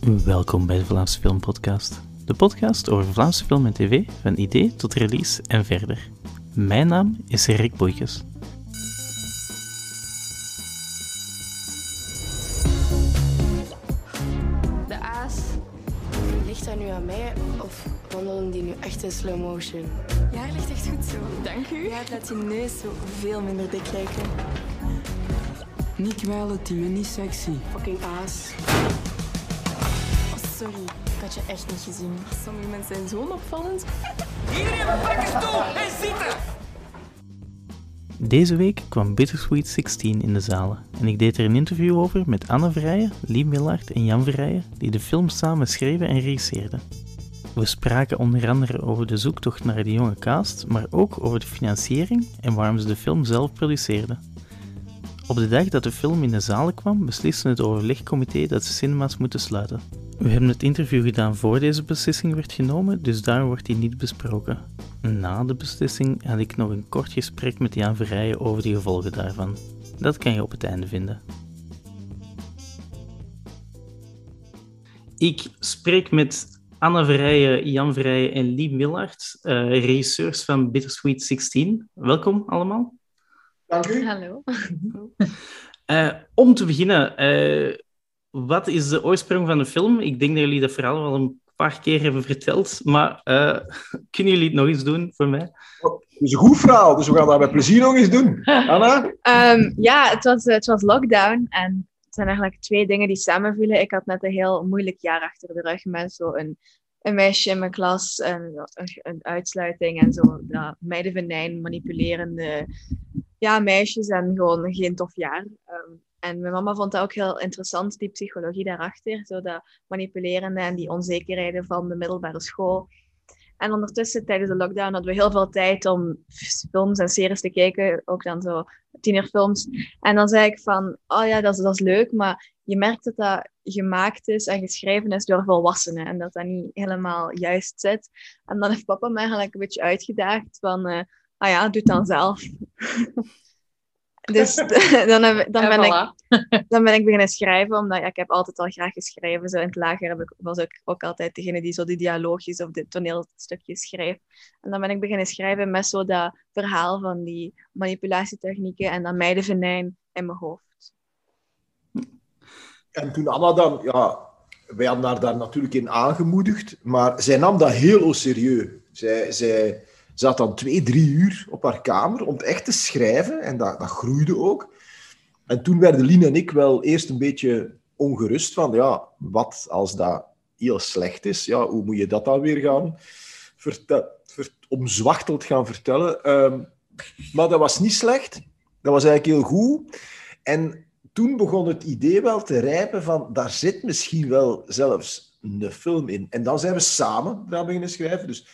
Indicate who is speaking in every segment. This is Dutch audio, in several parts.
Speaker 1: Welkom bij de Vlaamse Film Podcast. De podcast over Vlaamse film en tv, van idee tot release en verder. Mijn naam is Rick Boeikes.
Speaker 2: De aas, ligt dat nu aan mij of wandelen die nu echt in slow motion?
Speaker 3: Ja, hij ligt echt goed zo.
Speaker 2: Dank u.
Speaker 3: Ja, het laat je neus zo veel minder dik lijken.
Speaker 4: Niet kwijlen, die niet sexy.
Speaker 2: Fucking aas.
Speaker 3: Sorry. Ik had je echt niet gezien. Sommige mensen zijn zo opvallend.
Speaker 1: Deze week kwam Bittersweet 16 in de zalen en ik deed er een interview over met Anne Verrijen, Lie Millard en Jan Verrijen, die de film samen schreven en regisseerden. We spraken onder andere over de zoektocht naar de jonge cast, maar ook over de financiering en waarom ze de film zelf produceerden. Op de dag dat de film in de zalen kwam, besliste het overlegcomité dat ze cinema's moeten sluiten. We hebben het interview gedaan voor deze beslissing werd genomen, dus daar wordt die niet besproken. Na de beslissing had ik nog een kort gesprek met Jan Verrijen over de gevolgen daarvan. Dat kan je op het einde vinden. Ik spreek met Anne Verrijen, Jan Verrijen en Lie Millard, eh, regisseurs van Bittersweet 16. Welkom allemaal.
Speaker 5: Dank u.
Speaker 3: Hallo.
Speaker 1: Eh, om te beginnen, eh, wat is de oorsprong van de film? Ik denk dat jullie dat verhaal wel een paar keer hebben verteld, maar eh, kunnen jullie het nog eens doen voor mij?
Speaker 5: Het is een goed verhaal, dus we gaan dat met plezier nog eens doen. Anna?
Speaker 6: Ehm, ja, het was, het was lockdown en het zijn eigenlijk twee dingen die samenvielen. Ik had net een heel moeilijk jaar achter de rug met zo een, een meisje in mijn klas en een, een uitsluiting en zo dat meidenvenijn manipulerende ja, meisjes en gewoon geen tof jaar. Ehm, en mijn mama vond dat ook heel interessant, die psychologie daarachter, zo dat manipulerende en die onzekerheden van de middelbare school. En ondertussen, tijdens de lockdown, hadden we heel veel tijd om films en series te kijken. Ook dan zo tienerfilms. En dan zei ik van, oh ja, dat is, dat is leuk, maar je merkt dat dat gemaakt is en geschreven is door volwassenen. En dat dat niet helemaal juist zit. En dan heeft papa me eigenlijk een beetje uitgedaagd van, eh, ah ja, doe het dan zelf. dus dan, heb, dan, ben ik, dan ben ik beginnen schrijven, omdat ja, ik heb altijd al graag geschreven. Zo in het lager heb ik, was ik ook altijd degene die zo die dialoogjes of de toneelstukjes schreef. En dan ben ik beginnen schrijven met zo dat verhaal van die manipulatietechnieken en dat meidenvenijn in mijn hoofd.
Speaker 5: En toen Anna dan, ja, wij hadden haar daar natuurlijk in aangemoedigd, maar zij nam dat heel serieus. Zij, zij zat dan twee, drie uur op haar kamer om echt te schrijven en dat, dat groeide ook. En toen werden Lien en ik wel eerst een beetje ongerust van, ja, wat als dat heel slecht is? Ja, hoe moet je dat dan weer gaan omzwachteld gaan vertellen. Ehm, maar dat was niet slecht. Dat was eigenlijk heel goed. En toen begon het idee wel te rijpen van, daar zit misschien wel zelfs een film in. En dan zijn we samen daar beginnen schrijven. Dus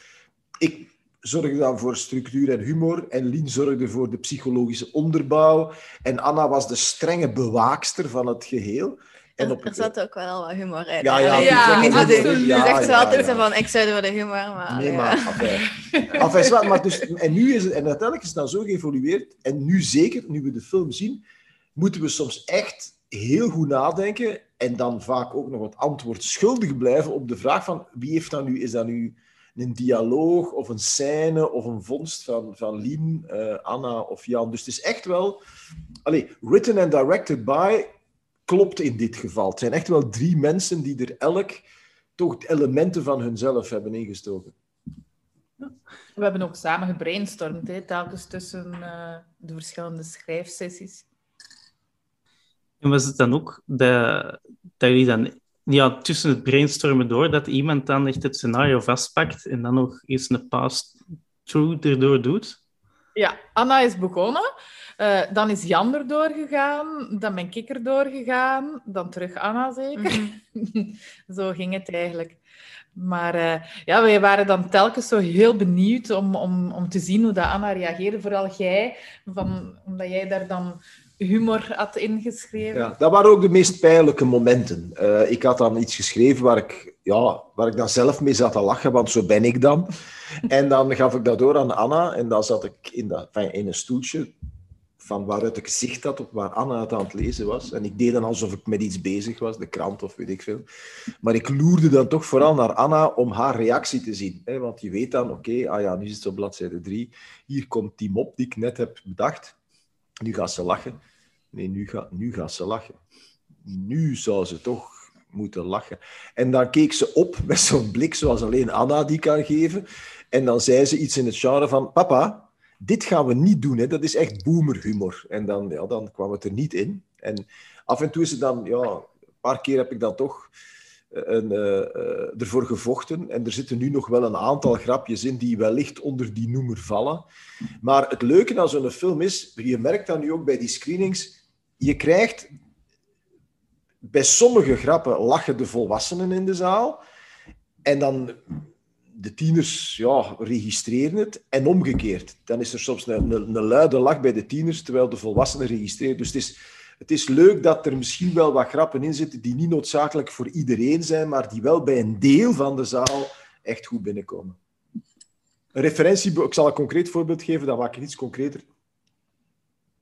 Speaker 5: ik zorgde dan voor structuur en humor. En Lien zorgde voor de psychologische onderbouw. En Anna was de strenge bewaakster van het geheel. En op
Speaker 6: er zat ook wel wat humor in.
Speaker 5: Ja, ja,
Speaker 6: ja, niet je zegt altijd van, ik zou voor de humor, maar...
Speaker 5: Nee, maar maar dus, en nu is het, en uiteindelijk is het dan zo geëvolueerd. En nu zeker, nu we de film zien, moeten we soms echt heel goed nadenken. En dan vaak ook nog het antwoord schuldig blijven op de vraag van wie heeft dat nu? Is dat nu een dialoog of een scène of een vondst van, van Lien, eh, Anna of Jan? Dus het is echt wel... Allee, written and directed by klopt in dit geval. Het zijn echt wel drie mensen die er elk toch elementen van hunzelf hebben ingestoken.
Speaker 7: We hebben ook samen gebrainstormd, hè, telkens tussen eh, de verschillende schrijfsessies.
Speaker 1: En was het dan ook dat, dat jullie dan ja, tussen het brainstormen door, dat iemand dan echt het scenario vastpakt en dan nog eens een pass-through erdoor doet?
Speaker 7: Ja, Anna is begonnen. Eh, dan is Jan er doorgegaan. Dan ben ik er doorgegaan. Dan terug Anna, zeker. zo ging het eigenlijk. Maar eh, ja, wij waren dan telkens zo heel benieuwd om, om, om te zien hoe dat Anna reageerde. Vooral jij, van, omdat jij daar dan humor had ingeschreven.
Speaker 5: Ja, dat waren ook de meest pijnlijke momenten. Eh, ik had dan iets geschreven waar ik, ja, waar ik dan zelf mee zat te lachen, want zo ben ik dan. En dan gaf ik dat door aan Anna en dan zat ik in, dat, enfin, in een stoeltje van waaruit ik zicht had op waar Anna het aan het lezen was. En ik deed dan alsof ik met iets bezig was, de krant of weet ik veel. Maar ik loerde dan toch vooral naar Anna om haar reactie te zien. Hè? Want je weet dan, oké, ah ja, nu zit ze op bladzijde 3. Hier komt die mop die ik net heb bedacht. Nu gaat ze lachen. Nee, nu, gaat nu gaat ze lachen. Nu zou ze toch moeten lachen. En dan keek ze op met zo'n blik zoals alleen Anna die kan geven. En dan zei ze iets in het genre van... Papa, dit gaan we niet doen. Hè. Dat is echt boomerhumor. En dan, ja, dan kwam het er niet in. En af en toe is het dan... Ja, een paar keer heb ik dan toch een, uh, uh, ervoor gevochten. En er zitten nu nog wel een aantal grapjes in die wellicht onder die noemer vallen. Maar het leuke aan zo'n film is... Je merkt dat nu ook bij die screenings... Je krijgt bij sommige grappen lachen de volwassenen in de zaal. En dan de tieners ja, registreren het. En omgekeerd. Dan is er soms een, een, een, luide lach bij de tieners, terwijl de volwassenen registreren. Dus het is, het is leuk dat er misschien wel wat grappen in zitten die niet noodzakelijk voor iedereen zijn, maar die wel bij een deel van de zaal echt goed binnenkomen. Een referentie, ik zal een concreet voorbeeld geven, dan maak ik iets concreter.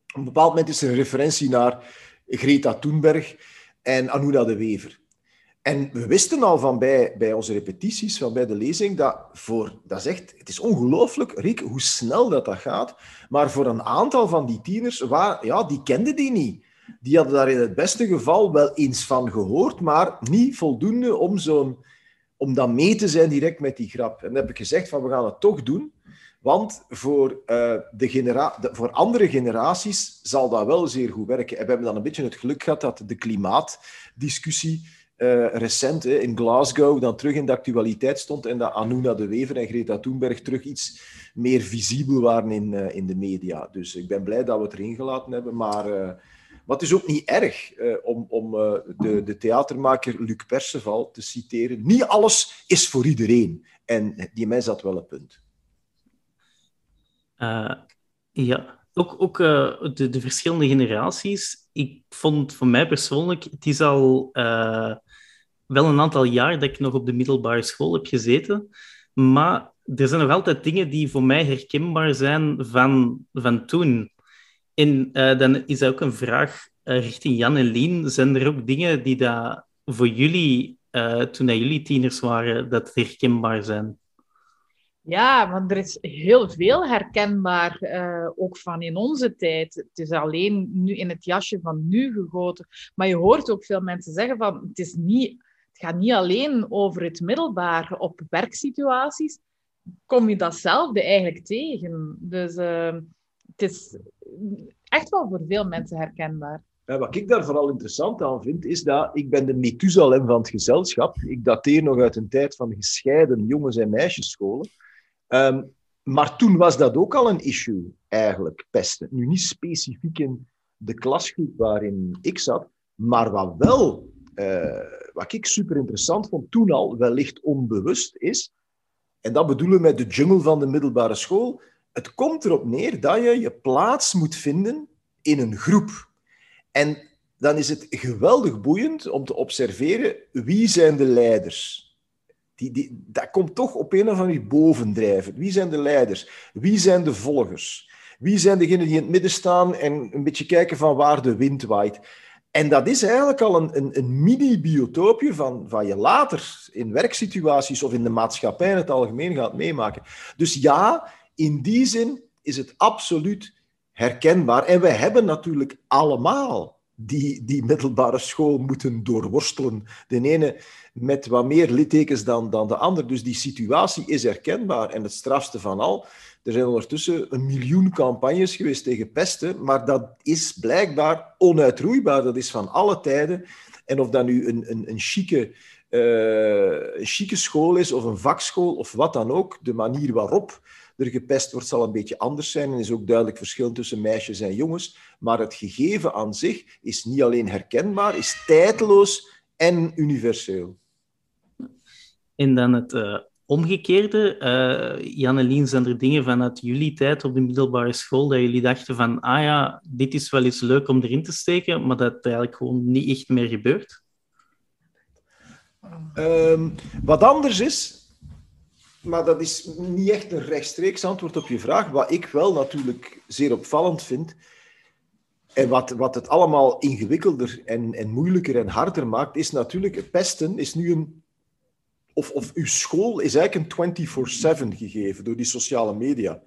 Speaker 5: Op een bepaald moment is er een referentie naar Greta Thunberg en Anuna de Wever. En we wisten al van bij, bij onze repetities, van bij de lezing, dat voor, dat echt, het is ongelooflijk, Rick, hoe snel dat, dat gaat. Maar voor een aantal van die tieners, waar, ja, die kenden die niet. Die hadden daar in het beste geval wel eens van gehoord, maar niet voldoende om, zo'n, om dan mee te zijn direct met die grap. En dan heb ik gezegd van, we gaan het toch doen. Want voor, uh, de genera voor andere generaties zal dat wel zeer goed werken. En we hebben dan een beetje het geluk gehad dat de klimaatdiscussie uh, recent in Glasgow dan terug in de actualiteit stond en dat Anuna de Wever en Greta Thunberg terug iets meer visibel waren in, uh, in de media. Dus ik ben blij dat we het erin gelaten hebben, maar, maar is ook niet erg om, om de, de theatermaker Luc Perceval te citeren. Niet alles is voor iedereen. En die mens had wel een punt.
Speaker 1: ja, ook, ook de, de, verschillende generaties. Ik vond voor mij persoonlijk, het is al wel een aantal jaar dat ik nog op de middelbare school heb gezeten. Maar er zijn nog altijd dingen die voor mij herkenbaar zijn van, van toen. En uh, dan is ook een vraag richting Jan en Lien. Zijn er ook dingen die dat voor jullie, toen dat jullie tieners waren, dat herkenbaar zijn?
Speaker 7: Ja, want er is heel veel herkenbaar, uh, ook van in onze tijd. Het is alleen nu in het jasje van nu gegoten. Maar je hoort ook veel mensen zeggen van, het, is niet, het gaat niet alleen over het middelbaar. Op werksituaties kom je datzelfde eigenlijk tegen. Dus uh, het is echt wel voor veel mensen herkenbaar.
Speaker 5: Wat ik daar vooral interessant aan vind, is dat ik ben de Methusalem van het gezelschap. Ik dateer nog uit een tijd van gescheiden jongens- en meisjesscholen. Um, maar toen was dat ook al een issue, eigenlijk, pesten. Nu niet specifiek in de klasgroep waarin ik zat, maar wat wel, uh, wat ik super interessant vond, toen al wellicht onbewust is, en dat bedoelen we met de jungle van de middelbare school, het komt erop neer dat je je plaats moet vinden in een groep. En dan is het geweldig boeiend om te observeren wie zijn de leiders die, die, dat komt toch op een of andere manier bovendrijven. Wie zijn de leiders? Wie zijn de volgers? Wie zijn degenen die in het midden staan en een beetje kijken van waar de wind waait? En dat is eigenlijk al een, een, een mini-biotoopje van, van je later in werksituaties of in de maatschappij in het algemeen gaat meemaken. Dus ja, in die zin is het absoluut herkenbaar. En wij hebben natuurlijk allemaal die, die middelbare school moeten doorworstelen. De ene met wat meer littekens dan, dan de ander. Dus die situatie is herkenbaar. En het strafste van al, er zijn ondertussen een miljoen campagnes geweest tegen pesten, maar dat is blijkbaar onuitroeibaar. Dat is van alle tijden. En of dat nu een, een, een chique... Uh, een chique school is of een vakschool of wat dan ook, de manier waarop er gepest wordt, zal een beetje anders zijn. En is ook duidelijk verschil tussen meisjes en jongens. Maar het gegeven aan zich is niet alleen herkenbaar, is tijdloos en universeel.
Speaker 1: En dan het uh, omgekeerde. Uh, Jan en Lien, zijn er dingen vanuit jullie tijd op de middelbare school dat jullie dachten van, ah ja, dit is wel eens leuk om erin te steken, maar dat eigenlijk gewoon niet echt meer gebeurt?
Speaker 5: Um, wat anders is, maar dat is niet echt een rechtstreeks antwoord op je vraag. Wat ik wel natuurlijk zeer opvallend vind, En wat, wat het allemaal ingewikkelder en, en moeilijker en harder maakt, is natuurlijk, pesten is nu een... Of, of uw school is eigenlijk een 24-7 gegeven door die sociale media.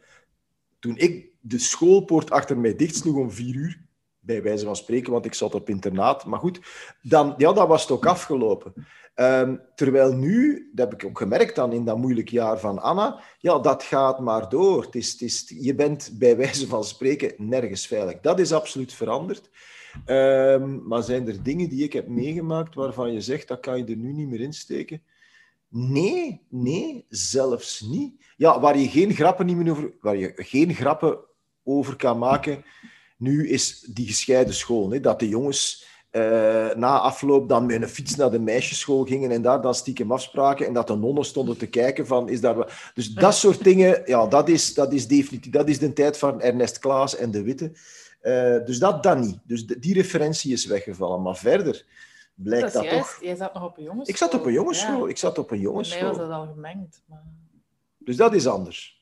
Speaker 5: Toen ik de schoolpoort achter mij dichtsloeg om vier uur, bij wijze van spreken, want ik zat op internaat. Maar goed, dan, ja, dat was het ook afgelopen. Ehm, terwijl nu, dat heb ik ook gemerkt dan in dat moeilijke jaar van Anna, ja, dat gaat maar door. Het is, het je bent bij wijze van spreken nergens veilig. Dat is absoluut veranderd. Ehm, maar zijn er dingen die ik heb meegemaakt waarvan je zegt, dat kan je er nu niet meer insteken? Nee, nee, zelfs niet. Ja, waar je geen grappen, niet meer over, waar je geen grappen over kan maken, nu is die gescheiden school. Dat de jongens uh, na afloop dan met een fiets naar de meisjesschool gingen en daar dan stiekem afspraken en dat de nonnen stonden te kijken van, is daar... Dus dat soort dingen, ja, dat is, dat is definitief... Dat is de tijd van Ernest Klaas en De Witte. Uh, dus dat dan niet. Dus die referentie is weggevallen. Maar verder blijkt dat,
Speaker 7: dat
Speaker 5: juist. toch...
Speaker 7: Jij zat nog op een jongensschool.
Speaker 5: Ik zat op een jongensschool. Ja. Ik zat op een jongensschool.
Speaker 7: Bij mij was dat al gemengd. Maar...
Speaker 5: Dus dat is anders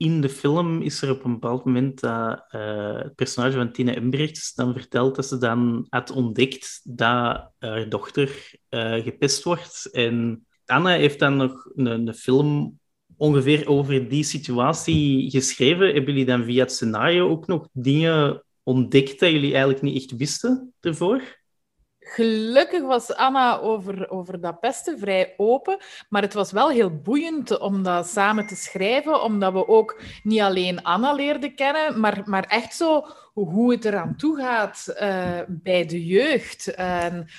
Speaker 1: in de film is er op een bepaald moment dat uh, het personage van Tina Embrechts dan vertelt dat ze dan had ontdekt dat haar dochter uh, gepest wordt. En Anna heeft dan nog een, een, film ongeveer over die situatie geschreven. Hebben jullie dan via het scenario ook nog dingen ontdekt dat jullie eigenlijk niet echt wisten ervoor?
Speaker 7: Gelukkig was Anna over, over dat pesten vrij open, maar het was wel heel boeiend om dat samen te schrijven, omdat we ook niet alleen Anna leerden kennen, maar, maar echt zo hoe het eraan toe gaat uh, bij de jeugd.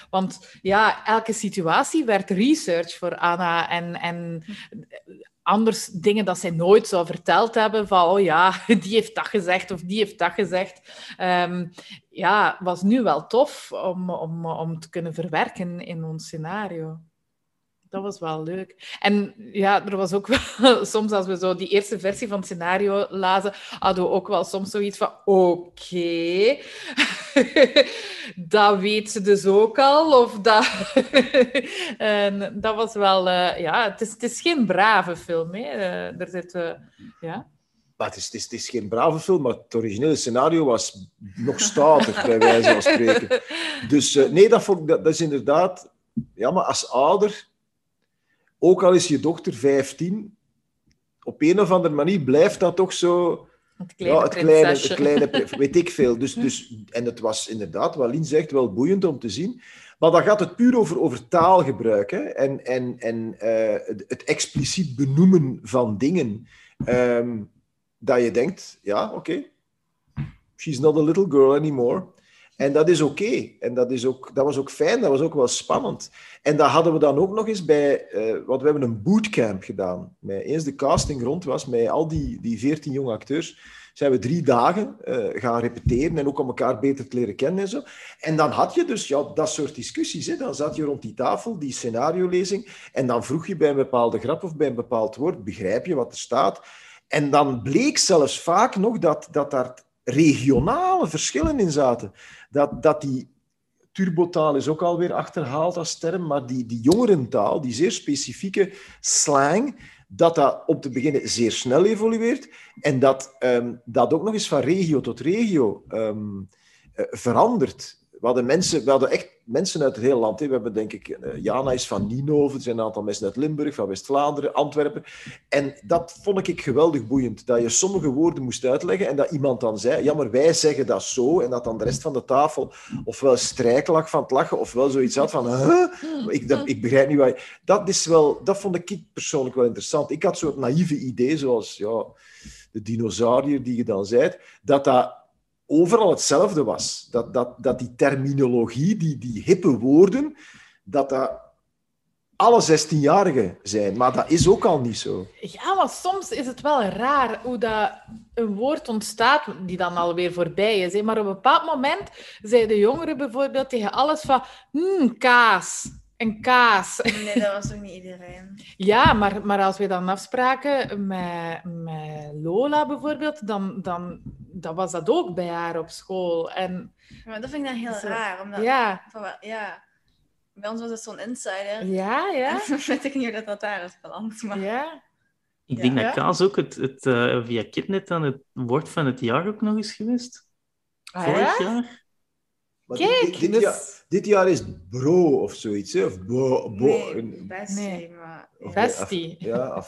Speaker 7: Want ja, elke situatie werd research voor Anna en, en anders dingen dat zij nooit zou verteld hebben, van oh ja, die heeft dat gezegd of die heeft dat gezegd. Um, ja, was nu wel tof om, om, om te kunnen verwerken in ons scenario. Dat was wel leuk. En ja, er was ook wel, soms als we zo die eerste versie van het scenario lazen, hadden we ook wel soms zoiets van, oké, dat weet ze dus ook al. Of dat... en dat was wel, uh, ja, het is, het is geen brave film. Hè. Uh, er zit, uh, ja...
Speaker 5: Maar het is, het, is, het is geen brave film, maar het originele scenario was nog statig, bij wijze van spreken. Dus nee, dat, vond, dat, dat is inderdaad... Ja, maar als ouder ook al is je dochter 15, op een of andere manier blijft dat toch zo.
Speaker 7: Het kleine,
Speaker 5: ja, het kleine, het kleine weet ik veel. Dus, dus, en het was inderdaad, wat Lien zegt, wel boeiend om te zien. Maar dan gaat het puur over, over taalgebruik hè? en, en, en uh, het expliciet benoemen van dingen. Um, dat je denkt, ja, oké, okay. she's not a little girl anymore. En dat is oké. En dat, is ook, dat was ook fijn, dat was ook wel spannend. En dat hadden we dan ook nog eens bij... Uh, want we hebben een bootcamp gedaan. Met, eens de casting rond was, met al die, die 14 jonge acteurs, zijn we drie dagen uh, gaan repeteren en ook om elkaar beter te leren kennen en zo. En dan had je dus ja, dat soort discussies. Hè. Dan zat je rond die tafel, die scenariolezing, en dan vroeg je bij een bepaalde grap of bij een bepaald woord, begrijp je wat er staat? En dan bleek zelfs vaak nog dat, dat daar regionale verschillen in zaten. Dat, dat die turbotaal is ook alweer achterhaald als term, maar die, die jongerentaal, die zeer specifieke slang, dat dat op te beginnen zeer snel evolueert en dat um, dat ook nog eens van regio tot regio um, uh, verandert. We hadden, mensen, we echt mensen uit het hele land. We hebben denk ik, uh, Jana is van Nienhoven, er zijn een aantal mensen uit Limburg, van West-Vlaanderen, Antwerpen. En dat vond ik geweldig boeiend, dat je sommige woorden moest uitleggen en dat iemand dan zei, ja, maar wij zeggen dat zo, en dat dan de rest van de tafel ofwel strijk lag van het lachen, ofwel zoiets had van, huh? ik, ik begrijp niet wat je... Dat, is wel, dat vond ik persoonlijk wel interessant. Ik had zo'n naïeve idee, zoals ja, de dinosaurier die je dan zei, dat dat overal hetzelfde was. Dat, dat, dat die terminologie, die, die hippe woorden, dat dat alle 16-jarigen zijn. Maar dat is ook al niet zo.
Speaker 7: Ja, maar soms is het wel raar hoe dat een woord ontstaat, die dan alweer voorbij is. Maar op een bepaald moment zeiden de jongeren bijvoorbeeld tegen alles van... Hmm, kaas een kaas.
Speaker 8: Nee, dat was ook niet iedereen.
Speaker 7: Ja, maar, maar als we dan afspraken met, met Lola bijvoorbeeld, dan, dan, dan was dat ook bij haar op school. En,
Speaker 8: maar dat vind ik dan heel raar. Omdat,
Speaker 7: ja.
Speaker 8: Van, ja. Bij ons was het zo'n insider.
Speaker 7: Ja, ja.
Speaker 8: En weet ik niet hoe dat, dat daar is beland. Maar...
Speaker 7: Ja.
Speaker 1: Ik denk dat kaas ook het, het, uh, via Kitnet dan het woord van het jaar ook nog is geweest.
Speaker 7: Ah,
Speaker 1: vorig
Speaker 7: ja?
Speaker 1: jaar.
Speaker 5: Maar
Speaker 7: Kijk,
Speaker 5: dit, dit,
Speaker 7: dus-
Speaker 5: jaar, dit jaar is Bro of zoiets, hè? Of Bo... bo
Speaker 8: Nee, bestie,
Speaker 7: Nee.
Speaker 8: maar...
Speaker 7: Bestie.
Speaker 5: Ja,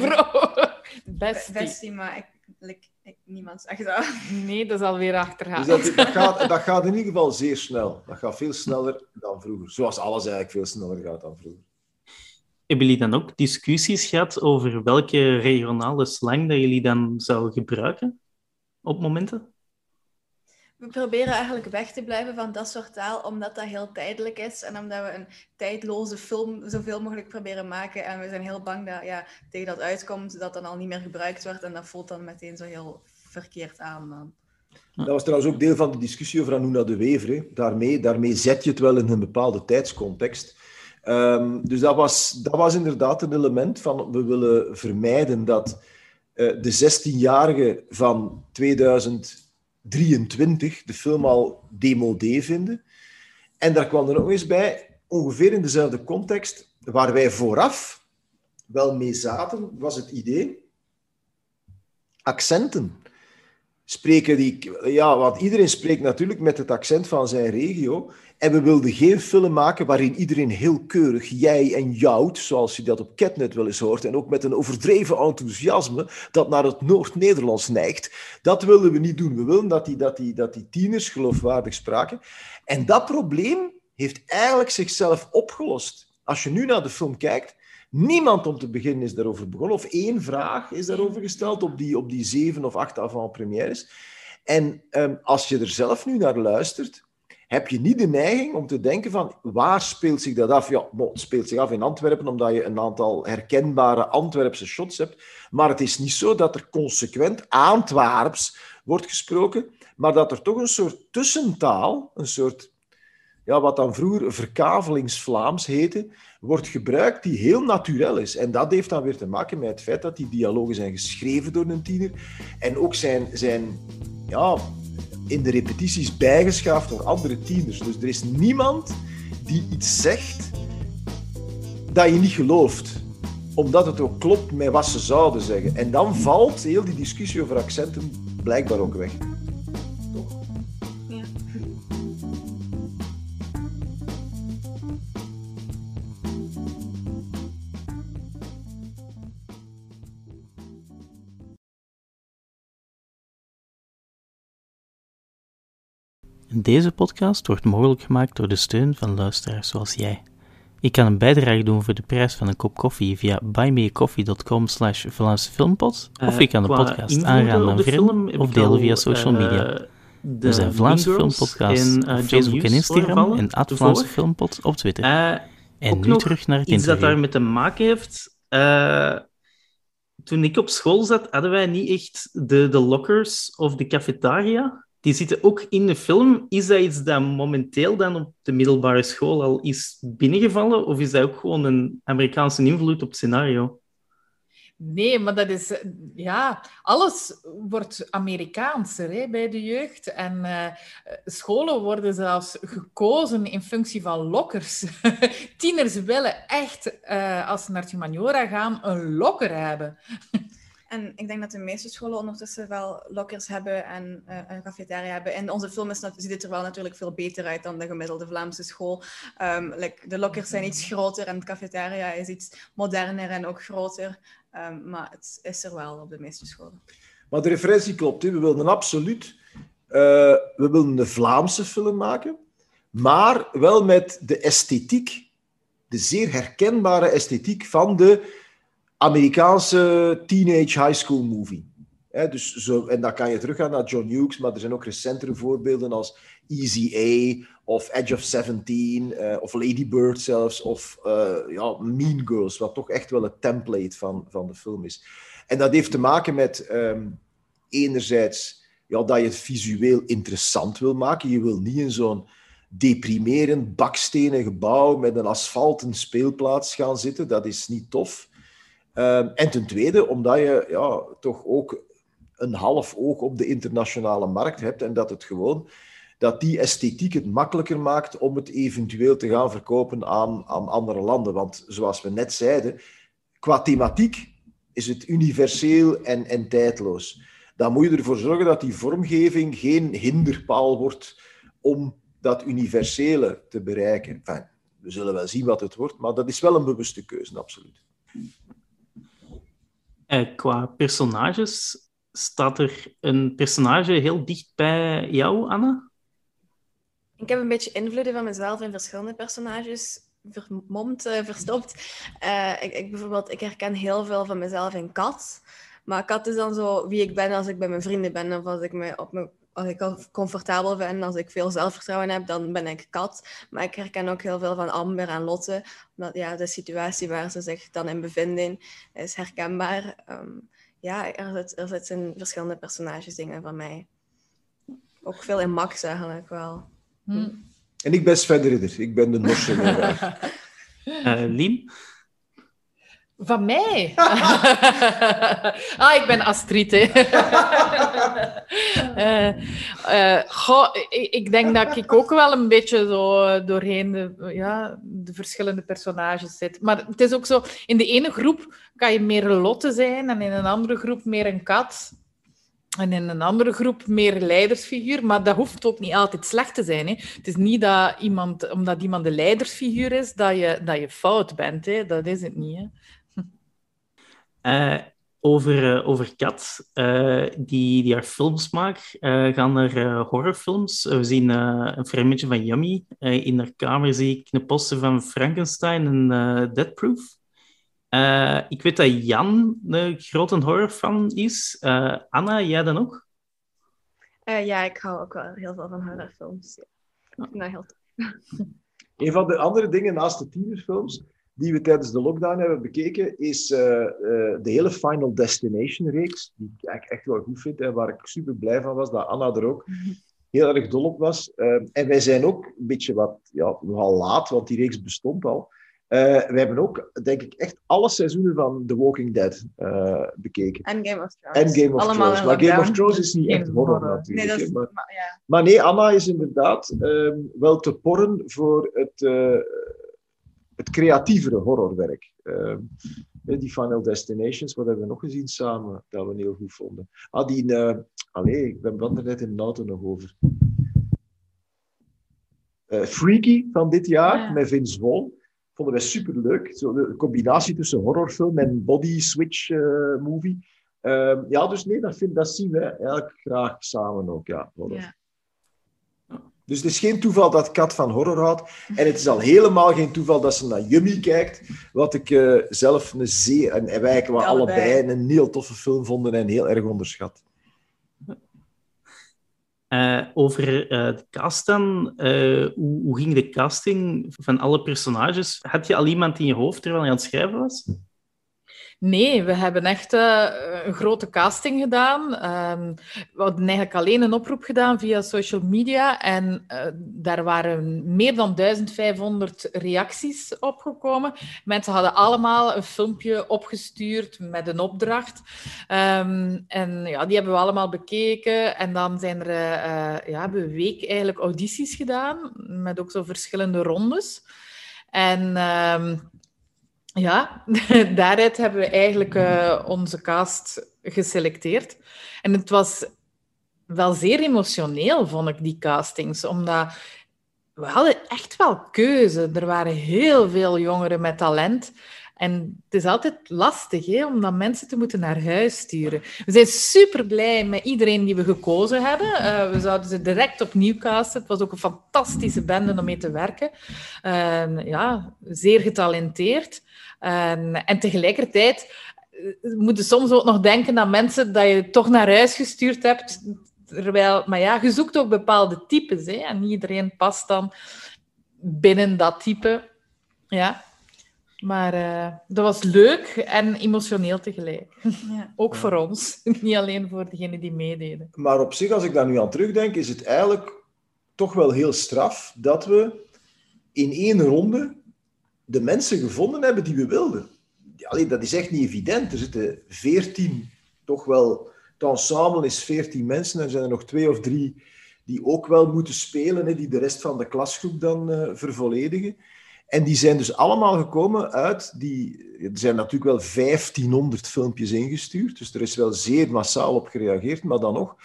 Speaker 7: Bro,
Speaker 8: be-
Speaker 7: bestie.
Speaker 8: bestie, maar ik, like, ik, niemand zegt dat.
Speaker 7: Nee, dat is alweer achterhaald.
Speaker 5: Dus dat, dat, gaat, dat gaat in ieder geval zeer snel. Dat gaat veel sneller dan vroeger. Zoals alles eigenlijk veel sneller gaat dan vroeger.
Speaker 1: Hebben jullie dan ook discussies gehad over welke regionale slang dat jullie dan zouden gebruiken op momenten?
Speaker 8: We proberen eigenlijk weg te blijven van dat soort taal, omdat dat heel tijdelijk is en omdat we een tijdloze film zoveel mogelijk proberen maken. En we zijn heel bang dat ja, tegen dat uitkomt, dat dan al niet meer gebruikt wordt en dat voelt dan meteen zo heel verkeerd aan.
Speaker 5: Dat was trouwens ook deel van de discussie over Anuna de Wever. Daarmee, daarmee zet je het wel in een bepaalde tijdscontext. Ehm, dus dat was, dat was inderdaad een element van we willen vermijden dat eh, de 16-jarigen van 2023 de film al demodé vinden. En daar kwam er ook eens bij, ongeveer in dezelfde context, waar wij vooraf wel mee zaten, was het idee accenten spreken die... Ja, want iedereen spreekt natuurlijk met het accent van zijn regio. En we wilden geen film maken waarin iedereen heel keurig jij en jouwt, zoals je dat op Catnet wel eens hoort, en ook met een overdreven enthousiasme dat naar het Noord-Nederlands neigt. Dat wilden we niet doen. We wilden dat die, dat, die, dat die tieners geloofwaardig spraken. En dat probleem heeft eigenlijk zichzelf opgelost. Als je nu naar de film kijkt, Niemand om te beginnen is daarover begonnen. Of één vraag is daarover gesteld op die, op die zeven of acht avant-premières. En ehm, als je er zelf nu naar luistert, heb je niet de neiging om te denken van waar speelt zich dat af? Ja, het speelt zich af in Antwerpen, omdat je een aantal herkenbare Antwerpse shots hebt. Maar het is niet zo dat er consequent Antwerps wordt gesproken, maar dat er toch een soort tussentaal, een soort ja, wat dan vroeger verkavelingsvlaams heette, wordt gebruikt die heel natuurlijk is. En dat heeft dan weer te maken met het feit dat die dialogen zijn geschreven door een tiener en ook zijn, zijn ja, in de repetities bijgeschaafd door andere tieners. Dus er is niemand die iets zegt dat je niet gelooft omdat het ook klopt met wat ze zouden zeggen. En dan valt heel die discussie over accenten blijkbaar ook weg.
Speaker 1: Deze podcast wordt mogelijk gemaakt door de steun van luisteraars zoals jij. Je kan een bijdrage doen voor de prijs van een kop koffie via buymeacoffee.com slash Vlaamse Filmpot, of je kan de
Speaker 9: Eh,
Speaker 1: podcast aanraden aan vrienden of
Speaker 9: ik
Speaker 1: delen
Speaker 9: al,
Speaker 1: via social
Speaker 9: eh,
Speaker 1: media.
Speaker 9: de
Speaker 1: We zijn Vlaamse Filmpodcast
Speaker 9: en,
Speaker 1: op
Speaker 9: eh,
Speaker 1: Facebook en Instagram en at. Vlaamse Filmpot op Twitter.
Speaker 9: Eh,
Speaker 1: en nu terug naar het
Speaker 9: iets dat
Speaker 1: interview.
Speaker 9: daarmee te maken heeft. eh, toen ik op school zat, hadden wij niet echt de, de lockers of de cafetaria. Die zitten ook in de film. Is dat iets dat momenteel dan op de middelbare school al is binnengevallen? Of is dat ook gewoon een Amerikaanse invloed op het scenario?
Speaker 7: Nee, maar dat is... Ja, alles wordt Amerikaanser hè, bij de jeugd. En eh, scholen worden zelfs gekozen in functie van lokkers. Tieners willen echt, eh, als ze naar het humaniora gaan, een lokker hebben.
Speaker 8: En ik denk dat de meeste scholen ondertussen wel lockers hebben en eh, een cafetaria hebben. In onze film is, ziet het er wel natuurlijk veel beter uit dan de gemiddelde Vlaamse school. Ehm, de lockers zijn iets groter en de cafetaria is iets moderner en ook groter. Ehm, maar het is er wel op de meeste scholen.
Speaker 5: Maar de referentie klopt. We wilden absoluut eh, we wilden een Vlaamse film maken, maar wel met de esthetiek, de zeer herkenbare esthetiek van de Amerikaanse teenage high school movie. Hè, dus zo, en dan kan je teruggaan naar John Hughes, maar er zijn ook recentere voorbeelden als Easy A of Edge of 17 eh, of Lady Bird zelfs of eh, ja, Mean Girls, wat toch echt wel het template van, van de film is. En dat heeft te maken met ehm, enerzijds ja, dat je het visueel interessant wil maken. Je wil niet in zo'n deprimerend bakstenen gebouw met een asfalten speelplaats gaan zitten. Dat is niet tof. Ehm, en ten tweede, omdat je ja, toch ook een half oog op de internationale markt hebt en dat het gewoon dat die esthetiek het makkelijker maakt om het eventueel te gaan verkopen aan, aan andere landen. Want zoals we net zeiden, qua thematiek is het universeel en, en tijdloos. dan moet je ervoor zorgen dat die vormgeving geen hinderpaal wordt om dat universele te bereiken. Enfin, we zullen wel zien wat het wordt, maar dat is wel een bewuste keuze, absoluut.
Speaker 9: Eh, qua personages, staat er een personage heel dicht bij jou, Anna?
Speaker 6: Ik heb een beetje invloeden van mezelf in verschillende personages vermomd, uh, verstopt. Uh, ik, ik, bijvoorbeeld, ik herken heel veel van mezelf in Kat. Maar Kat is dan zo wie ik ben als ik bij mijn vrienden ben of als ik me op mijn als ik comfortabel ben, als ik veel zelfvertrouwen heb, dan ben ik kat. Maar ik herken ook heel veel van Amber en Lotte. Omdat ja, de situatie waar ze zich dan in bevinden is herkenbaar. Um, ja, er, zit, er zitten verschillende personages dingen van mij. Ook veel in Max eigenlijk wel. Hm.
Speaker 5: En ik ben Sven Ridder. Ik ben de Norse
Speaker 9: uh, Lien?
Speaker 7: Van mij? ah, ik ben Astrid. Hè. uh, uh, goh, ik, ik, denk dat ik ook wel een beetje zo doorheen de, ja, de verschillende personages zit. Maar het is ook zo, in de ene groep kan je meer een Lotte zijn en in een andere groep meer een kat. En in een andere groep meer leidersfiguur, maar dat hoeft ook niet altijd slecht te zijn. Hè. Het is niet dat iemand, omdat iemand de leidersfiguur is, dat je, dat je fout bent. Hè. Dat is het niet. Hè.
Speaker 9: Uh, over, uh, over Kat, uh, die, die haar films maakt, gaan er horrorfilms. we zien een fragmentje van Yummy. in haar kamer zie ik een poster van Frankenstein en Deadproof. ik weet dat Jan een grote horrorfan is. Anna, jij dan ook?
Speaker 8: ja, ik hou ook wel heel veel van horrorfilms. Ja. Ik vind dat heel tof.
Speaker 5: Een van de andere dingen naast de tienerfilms die we tijdens de lockdown hebben bekeken, is uh, uh, de hele Final Destination-reeks, die ik eigenlijk echt wel goed vind en waar ik super blij van was, dat Anna er ook heel erg dol op was. Uh, en wij zijn ook een beetje wat, ja, nogal laat, want die reeks bestond al. wij hebben ook, denk ik, echt alle seizoenen van The Walking Dead bekeken.
Speaker 8: En Game of Thrones.
Speaker 5: En Game of
Speaker 8: Allemaal
Speaker 5: Thrones. Maar Game of Thrones is niet echt horror, natuurlijk. Nee, is, maar, maar, ja. maar, nee, Anna is inderdaad ehm, wel te porren voor het het creatievere horrorwerk. Uh, die Final Destinations, wat hebben we nog gezien samen, dat we heel goed vonden. Ah, die... Uh, allee, ik ben er net in de auto nog over. Uh, Freaky van dit jaar, ja. met Vince Vaughn. Vonden wij superleuk. Zo de combinatie tussen horrorfilm en body switch uh, movie. Ehm, ja, dus nee, dat, vind, dat zien wij eigenlijk graag samen ook, ja. Horror. ja. Dus het is geen toeval dat Kat van horror houdt. En het is al helemaal geen toeval dat ze naar Yummy kijkt. Wat ik uh, zelf een zeer... En wij allebei. allebei een heel toffe film vonden en heel erg onderschat.
Speaker 9: Uh, over uh, de cast dan. hoe, hoe, ging de casting van alle personages? Had je al iemand in je hoofd terwijl je aan het schrijven was?
Speaker 7: Nee, we hebben echt uh, een grote casting gedaan. Um, we hadden eigenlijk alleen een oproep gedaan via social media. En uh, daar waren meer dan 1500 reacties opgekomen. Mensen hadden allemaal een filmpje opgestuurd met een opdracht. Um, en ja, die hebben we allemaal bekeken. En dan zijn er, uh, ja, hebben we week eigenlijk audities gedaan. Met ook zo verschillende rondes. En... Um, ja, daaruit hebben we eigenlijk uh, onze cast geselecteerd. En het was wel zeer emotioneel, vond ik, die castings. Omdat we hadden echt wel keuze. Er waren heel veel jongeren met talent. En het is altijd lastig hè, om dan mensen te moeten naar huis sturen. We zijn super blij met iedereen die we gekozen hebben. Uh, we zouden ze direct opnieuw casten. Het was ook een fantastische bende om mee te werken. Uh, ja, zeer getalenteerd. En, en tegelijkertijd uh, moet je soms ook nog denken aan mensen dat je toch naar huis gestuurd hebt. Terwijl, maar ja, je zoekt ook bepaalde types. Hè, en niet iedereen past dan binnen dat type. Ja. Maar uh, dat was leuk en emotioneel tegelijk. Ja. Ook voor ons, niet alleen voor degenen die meededen.
Speaker 5: Maar op zich, als ik daar nu aan terugdenk, is het eigenlijk toch wel heel straf dat we in één ronde de mensen gevonden hebben die we wilden. Allee, dat is echt niet evident. Er zitten veertien, toch wel... Het ensemble is veertien mensen. Er zijn er nog twee of drie die ook wel moeten spelen, hè, die de rest van de klasgroep dan uh, vervolledigen. En die zijn dus allemaal gekomen uit die... Er zijn natuurlijk wel 1500 filmpjes ingestuurd, dus er is wel zeer massaal op gereageerd, maar dan nog.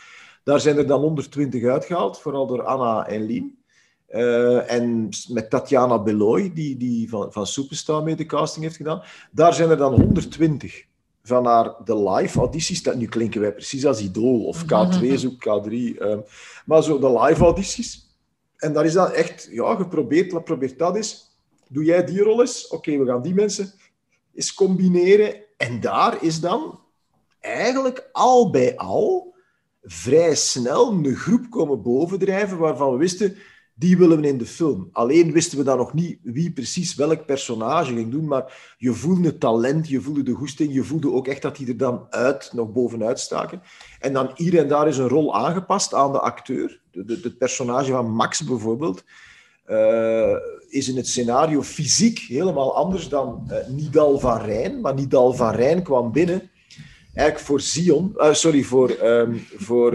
Speaker 5: Daar zijn er dan 120 uitgehaald, vooral door Anna en Lien. Uh, en met Tatjana Beloy, die, die van, van Superstar mee de casting heeft gedaan. Daar zijn er dan 120 van haar de live audities. Dat, nu klinken wij precies als Idol of K2 zoek K3. Um, maar zo de live audities. En daar is dan echt ja, geprobeerd, probeert dat eens. Doe jij die rol eens? Oké, we gaan die mensen eens combineren. En daar is dan eigenlijk al bij al vrij snel een groep komen bovendrijven waarvan we wisten die willen we in de film. Alleen wisten we dan nog niet wie precies welk personage ging doen, maar je voelde het talent, je voelde de goesting, je voelde ook echt dat die er dan uit, nog bovenuit staken. En dan hier en daar is een rol aangepast aan de acteur. Het personage van Max bijvoorbeeld uh, is in het scenario fysiek helemaal anders dan uh, Nidal van Rijn. Maar Nidal van Rijn kwam binnen eigenlijk voor Zion, uh, sorry, voor, um, voor,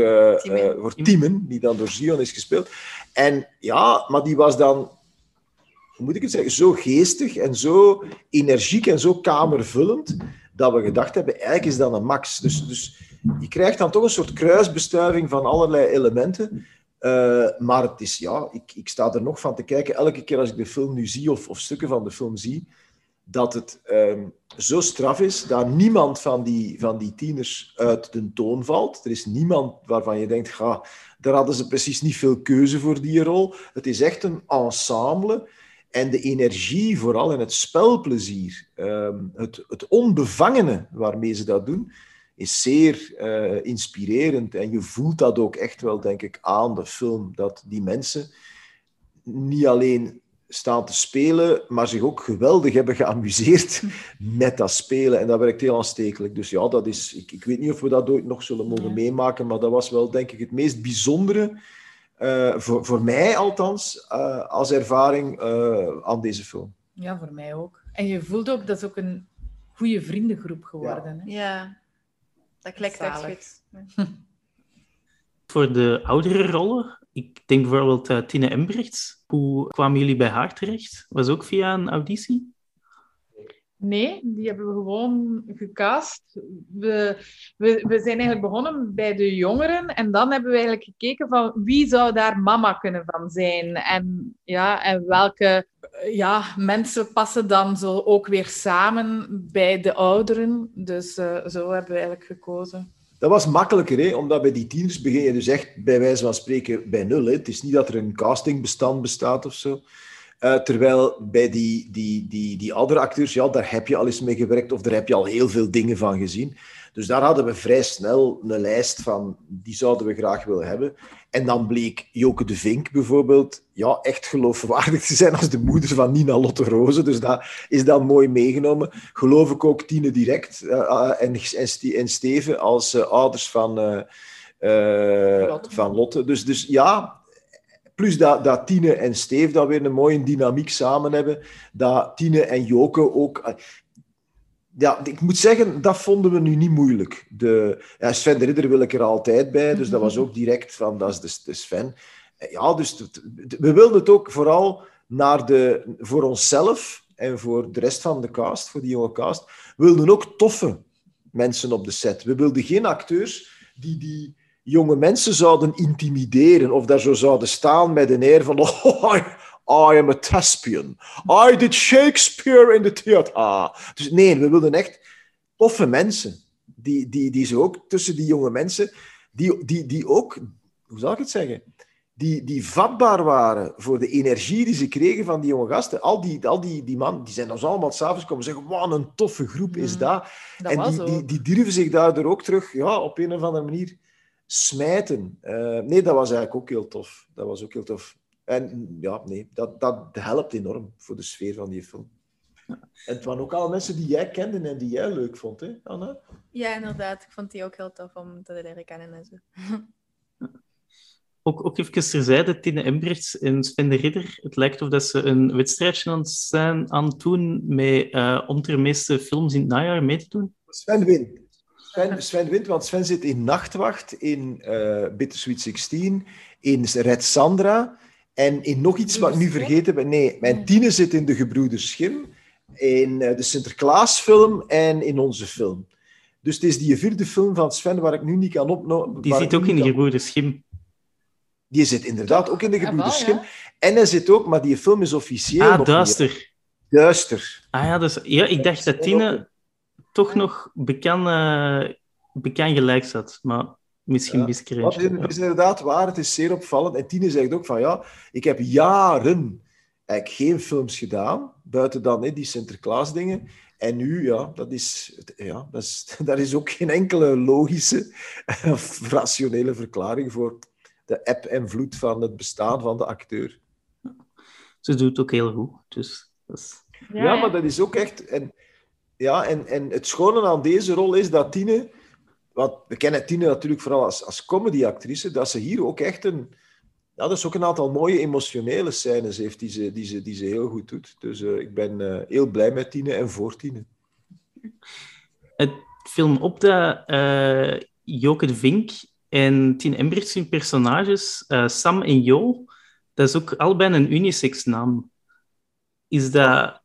Speaker 5: voor Timen, die dan door Zion is gespeeld. En ja, maar die was dan, hoe moet ik het zeggen, zo geestig en zo energiek en zo kamervullend, dat we gedacht hebben, eigenlijk is dat een max. Dus, dus je krijgt dan toch een soort kruisbestuiving van allerlei elementen. Uh, maar het is, ja, ik, ik sta er nog van te kijken, elke keer als ik de film nu zie, of, of stukken van de film zie, dat het um, zo straf is dat niemand van die, van die tieners uit de toon valt. Er is niemand waarvan je denkt, ga, daar hadden ze precies niet veel keuze voor die rol. Het is echt een ensemble. En de energie, vooral in het spelplezier, ehm, het, het onbevangene waarmee ze dat doen, is zeer uh, inspirerend. En je voelt dat ook echt wel, denk ik, aan de film. Dat die mensen niet alleen staan te spelen, maar zich ook geweldig hebben geamuseerd met dat spelen. En dat werkt heel aanstekelijk. Dus ja, dat is, ik, ik weet niet of we dat ooit nog zullen mogen meemaken, maar dat was wel, denk ik, het meest bijzondere, uh, voor, voor mij althans, uh, als ervaring uh, aan deze film.
Speaker 7: Ja, voor mij ook. En je voelt ook, dat is ook een goede vriendengroep geworden.
Speaker 6: Ja, hè? ja. dat klikt echt goed.
Speaker 9: Voor de oudere rollen, ik denk bijvoorbeeld uh, Tine Embrechts. Hoe kwamen jullie bij haar terecht? Was ook via een auditie?
Speaker 7: Nee, die hebben we gewoon gecast. We, we, we zijn eigenlijk begonnen bij de jongeren en dan hebben we eigenlijk gekeken van wie zou daar mama kunnen van zijn en, ja, en welke ja, mensen passen dan zo ook weer samen bij de ouderen. Dus uh, zo hebben we eigenlijk gekozen.
Speaker 5: Dat was makkelijker, hè? omdat bij die tieners begin je dus echt bij wijze van spreken bij nul. Hè? Het is niet dat er een castingbestand bestaat of zo. Uh, terwijl bij die, die, die, die oudere acteurs, ja, daar heb je al eens mee gewerkt of daar heb je al heel veel dingen van gezien. Dus daar hadden we vrij snel een lijst van, die zouden we graag willen hebben. En dan bleek Joke de Vink bijvoorbeeld ja, echt geloofwaardig te zijn als de moeder van Nina Lotte Rozen. Dus dat is dan mooi meegenomen. Geloof ik ook Tine Direct uh, en, en, Steven als uh, ouders van, uh, Lotte. van Lotte. Dus, dus ja, plus dat, dat Tine en Steve dan weer een mooie dynamiek samen hebben. Dat Tine en Joke ook ja, ik moet zeggen, dat vonden we nu niet moeilijk. De, ja, Sven de Ridder wil ik er altijd bij, dus dat was ook direct van, dat is de, de Sven. Ja, dus we wilden het ook vooral naar de, voor onszelf en voor de rest van de cast, voor die jonge cast, wilden ook toffe mensen op de set. We wilden geen acteurs die die jonge mensen zouden intimideren of daar zo zouden staan met een air van oh, I am a thespian. I did Shakespeare in the theater. Dus nee, we wilden echt toffe mensen. Die, die, die ze ook tussen die jonge mensen, die, die, die ook, hoe zal ik het zeggen? Die, die vatbaar waren voor de energie die ze kregen van die jonge gasten. Al die, al die, die man, die zijn ons allemaal s'avonds komen zeggen: Wat een toffe groep is mm. dat. dat en die, die, die durven zich daardoor ook terug ja, op een of andere manier smijten. Uh, nee, dat was eigenlijk ook heel tof. Dat was ook heel tof. En ja, nee, dat, dat helpt enorm voor de sfeer van die film. En het waren ook al mensen die jij kende en die jij leuk vond, hè, Anna?
Speaker 6: Ja, inderdaad. Ik vond die ook heel tof om te leren kennen en zo.
Speaker 9: Ook, ook even terzijde, Tine Embrechts en Sven de Ridder. Het lijkt of dat ze een wedstrijdje aan het zijn aan het doen met uh, om de meeste films in het najaar mee te doen.
Speaker 5: Sven wint. Sven, Sven wint, want Sven zit in Nachtwacht, in uh, Bittersweet 16, in Red Sandra En in nog iets wat ik nu vergeten ben. Nee, mijn tienen zit in de Gebroeders Schim, in eh, de Sinterklaasfilm en in onze film. Dus het is die vierde film van Sven waar ik nu niet kan opnoemen.
Speaker 9: Die zit ook in de Gebroeders Schim.
Speaker 5: Die zit inderdaad ook in de
Speaker 7: Ah,
Speaker 5: Gebroeders
Speaker 7: ja.
Speaker 5: Schim. En hij zit ook, maar die film is officieel
Speaker 9: Ah,
Speaker 5: nog
Speaker 9: duister.
Speaker 5: niet. Duister.
Speaker 9: Ah ja, dus, ja ik dacht dat Tine toch nog bekend, eh, bekend gelijk zat. Maar misschien
Speaker 5: Ja. Dat is, het is inderdaad waar, het is zeer opvallend. En Tine zegt ook van ja, ik heb jaren eigenlijk geen films gedaan, buiten dan hè, die Sinterklaas-dingen. En nu, ja, dat is, ja dat is, daar is ook geen enkele logische of rationele verklaring voor de eb en vloed van het bestaan van de acteur.
Speaker 9: Ze doet het ook heel goed. Dus dat is...
Speaker 5: Ja, maar dat is ook echt... En, ja, en, en het schone aan deze rol is dat Tine... Want we kennen Tine natuurlijk vooral als, als comedyactrice, dat ze hier ook echt een... Ja, dat is ook een aantal mooie emotionele scènes heeft die ze, die ze, die ze heel goed doet. Dus eh, ik ben eh, heel blij met Tine en voor Tine.
Speaker 9: Het film op eh de Vink en Tien Embrechts hun personages, Sam en Jo, dat is ook allebei een unisex naam. Is dat...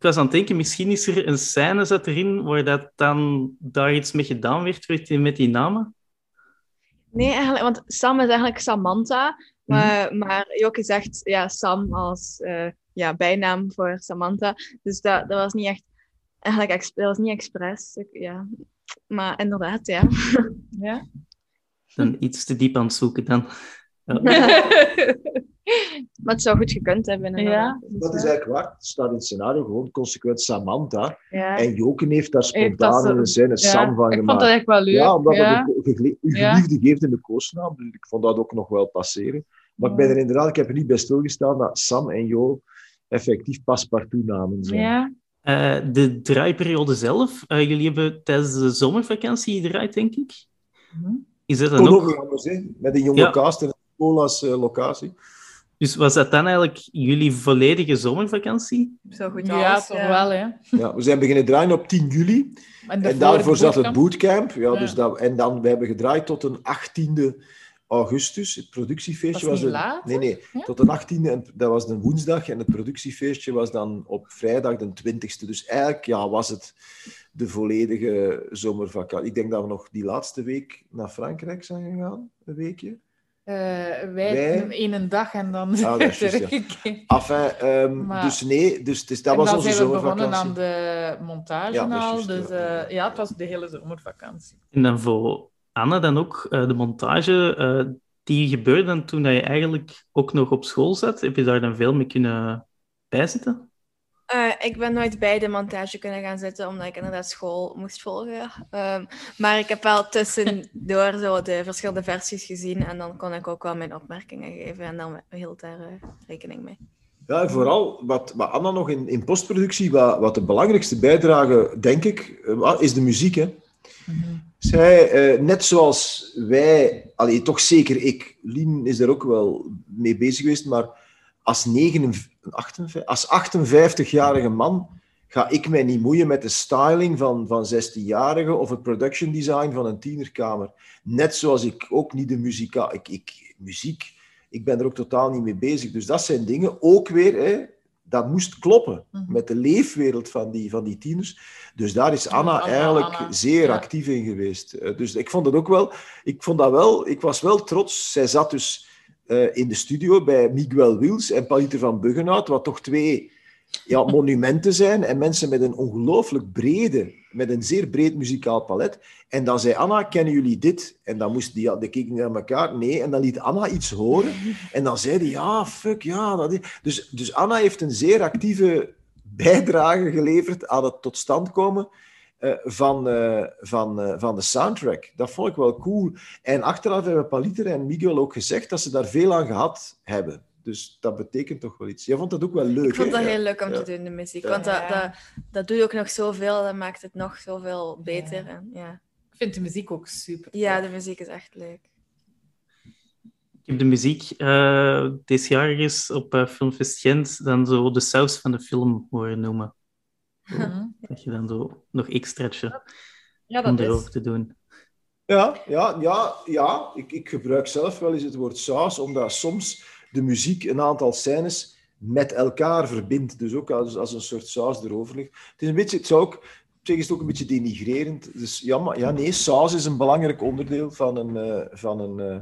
Speaker 9: Ik was aan het denken, misschien is er een scène zat erin waar dat dan daar iets mee gedaan werd met die, met die namen.
Speaker 8: Nee, eigenlijk, want Sam is eigenlijk Samantha. Maar, maar Jokke zegt ja, Sam als eh, ja, bijnaam voor Samantha. Dus dat, dat was niet echt... Eigenlijk dat was niet expres. Ja. Maar inderdaad, ja.
Speaker 7: Ja.
Speaker 9: Dan iets te diep aan het zoeken dan. Ja.
Speaker 8: maar het zou goed gekund hebben, inderdaad.
Speaker 5: Dat is eigenlijk waar. Het staat in het scenario gewoon consequent Samantha.
Speaker 8: Ja.
Speaker 5: En Joken heeft daar spontaan een
Speaker 7: Ja,
Speaker 5: Sam van
Speaker 7: ik
Speaker 5: gemaakt.
Speaker 7: vond dat echt wel leuk.
Speaker 5: Ja, omdat
Speaker 7: ja.
Speaker 5: het uw
Speaker 7: Ja.
Speaker 5: geliefde geeft in de koosnaam. Dus ik vond dat ook nog wel passeren. Maar ik ben er inderdaad, ik heb er niet bij stilgestaan dat Sam en Jo effectief paspartout namen zijn.
Speaker 7: Ja.
Speaker 9: Eh, de draaiperiode zelf, eh, jullie hebben tijdens de zomervakantie gedraaid, denk ik.
Speaker 7: Mhm.
Speaker 9: Is dat dan
Speaker 5: ook anders, hè? met een jonge
Speaker 9: Ja.
Speaker 5: cast en als locatie.
Speaker 9: Dus was dat dan eigenlijk jullie volledige zomervakantie?
Speaker 6: Zo goed
Speaker 7: Ja,
Speaker 6: als,
Speaker 7: toch wel, hè.
Speaker 5: Ja, we zijn beginnen draaien op 10 juli.
Speaker 7: En,
Speaker 5: En daarvoor zat het bootcamp. Ja,
Speaker 7: Ja.
Speaker 5: Dus dat, en dan, we hebben gedraaid tot een 18e augustus. Het productiefeestje
Speaker 7: Was
Speaker 5: was...
Speaker 7: niet
Speaker 5: een-
Speaker 7: laat,
Speaker 5: Nee, nee.
Speaker 7: Ja?
Speaker 5: Tot een 18e. En dat was een woensdag. En het productiefeestje was dan op vrijdag de 20e. Dus eigenlijk ja, was het de volledige zomervakantie. Ik denk dat we nog die laatste week naar Frankrijk zijn gegaan. Een weekje.
Speaker 7: Eh, wij,
Speaker 5: Wij-
Speaker 7: in een dag en dan
Speaker 5: Ah, dat is juist, ja. Enfin, ehm,
Speaker 7: Maar-
Speaker 5: dus nee. Dus is, dat
Speaker 7: en
Speaker 5: was
Speaker 7: dan
Speaker 5: onze
Speaker 7: zijn we begonnen
Speaker 5: zomervakantie.
Speaker 7: aan de montage
Speaker 5: Ja,
Speaker 7: al. dus
Speaker 5: ja.
Speaker 7: eh, ja, het was de hele zomervakantie.
Speaker 9: En dan voor Anna dan ook, eh, de montage, eh, die gebeurde dan toen dat je eigenlijk ook nog op school zat. Heb je daar dan veel mee kunnen bijzitten?
Speaker 6: Eh, ik ben nooit bij de montage kunnen gaan zitten, omdat ik inderdaad school moest volgen. Ehm, maar ik heb wel tussendoor zo de verschillende versies gezien en dan kon ik ook wel mijn opmerkingen geven en dan hield daar eh, rekening mee.
Speaker 5: Ja, en vooral wat, wat Anna nog in, in postproductie, wat, wat de belangrijkste bijdrage, denk ik, eh, is de muziek. Hè. Zij, eh, net zoals wij, allee, toch zeker ik, Lien is daar ook wel mee bezig geweest, maar als, 59 58 als 58-jarige man ga ik mij niet moeien met de styling van, van 16-jarigen of het production design van een tienerkamer. Net zoals ik ook niet de muzika... Ik, ik, muziek, ik ben er ook totaal niet mee bezig. Dus dat zijn dingen, ook weer, hè, dat moest kloppen
Speaker 7: Mhm.
Speaker 5: met de leefwereld van die, van die tieners. Dus daar is Anna
Speaker 7: Anna,
Speaker 5: eigenlijk
Speaker 7: Anna,
Speaker 5: zeer
Speaker 7: ja.
Speaker 5: actief in geweest. Eh, Dus ik vond het ook wel... Ik vond dat wel... Ik was wel trots. Zij zat dus eh, in de studio bij Miguel Wils en Paliter van Buggenhout, wat toch twee ja, monumenten zijn en mensen met een ongelooflijk brede, met een zeer breed muzikaal palet. En dan zei Anna, kennen jullie dit? En dan moest die, die keken naar elkaar, nee. En dan liet Anna iets horen. En dan zei die, ja, fuck, ja. Dat is... dus, dus Anna heeft een zeer actieve bijdrage geleverd aan het tot stand komen eh, van, eh, van, eh, van de soundtrack. Dat vond ik wel cool. En achteraf hebben Paliter en Miguel ook gezegd dat ze daar veel aan gehad hebben. Dus dat betekent toch wel iets. Jij vond dat ook wel leuk,
Speaker 6: Ik vond
Speaker 5: hè?
Speaker 6: dat heel leuk om
Speaker 5: Ja.
Speaker 6: te doen, de muziek.
Speaker 5: Ja.
Speaker 6: Want dat, dat, dat doet ook nog zoveel, dat maakt het nog zoveel beter.
Speaker 7: Ja.
Speaker 6: En, ja.
Speaker 7: Ik vind de muziek ook super.
Speaker 6: ja, de muziek is echt leuk.
Speaker 9: Ik heb de muziek eh dit jaar eens op eh, Filmfest Gent dan zo de saus van de film horen noemen.
Speaker 7: Mhm.
Speaker 9: Dat je dan zo nog extraatje
Speaker 7: Ja,
Speaker 9: om
Speaker 7: dat
Speaker 9: erover
Speaker 7: is.
Speaker 9: te doen.
Speaker 5: Ja, ja, ja, ja. Ik, ik gebruik zelf wel eens het woord saus, omdat soms de muziek een aantal scènes met elkaar verbindt. Dus ook als, als een soort saus erover ligt. Het is een beetje, het zou ook, zeg is het ook een beetje denigrerend. Dus ja, maar, ja nee, saus is een belangrijk onderdeel van een, uh, van een, uh,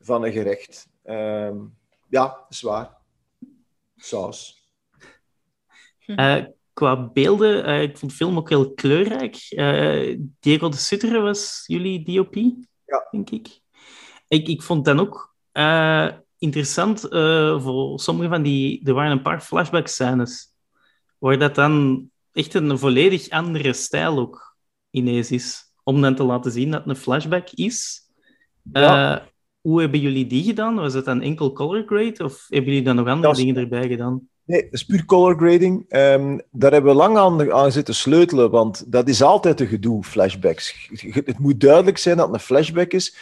Speaker 5: van een gerecht. Uh, ja, dat is waar. Saus.
Speaker 9: Uh, qua beelden, uh, ik vond de film ook heel kleurrijk. Uh, Diego de Sutter was jullie DOP,
Speaker 5: ja.
Speaker 9: denk ik. ik. Ik vond dan ook interessant voor sommige van die... Er waren een paar flashback-scènes waar dat dan echt een volledig andere stijl ook ineens is. Om dan te laten zien dat het een flashback is.
Speaker 5: Ja.
Speaker 9: hoe hebben jullie die gedaan? Was het dan enkel color grade of hebben jullie dan nog andere
Speaker 5: Dat
Speaker 9: dingen erbij gedaan?
Speaker 5: Nee, dat is puur color grading. Ehm, daar hebben we lang aan, aan zitten sleutelen, want dat is altijd een gedoe, flashbacks. Het moet duidelijk zijn dat het een flashback is,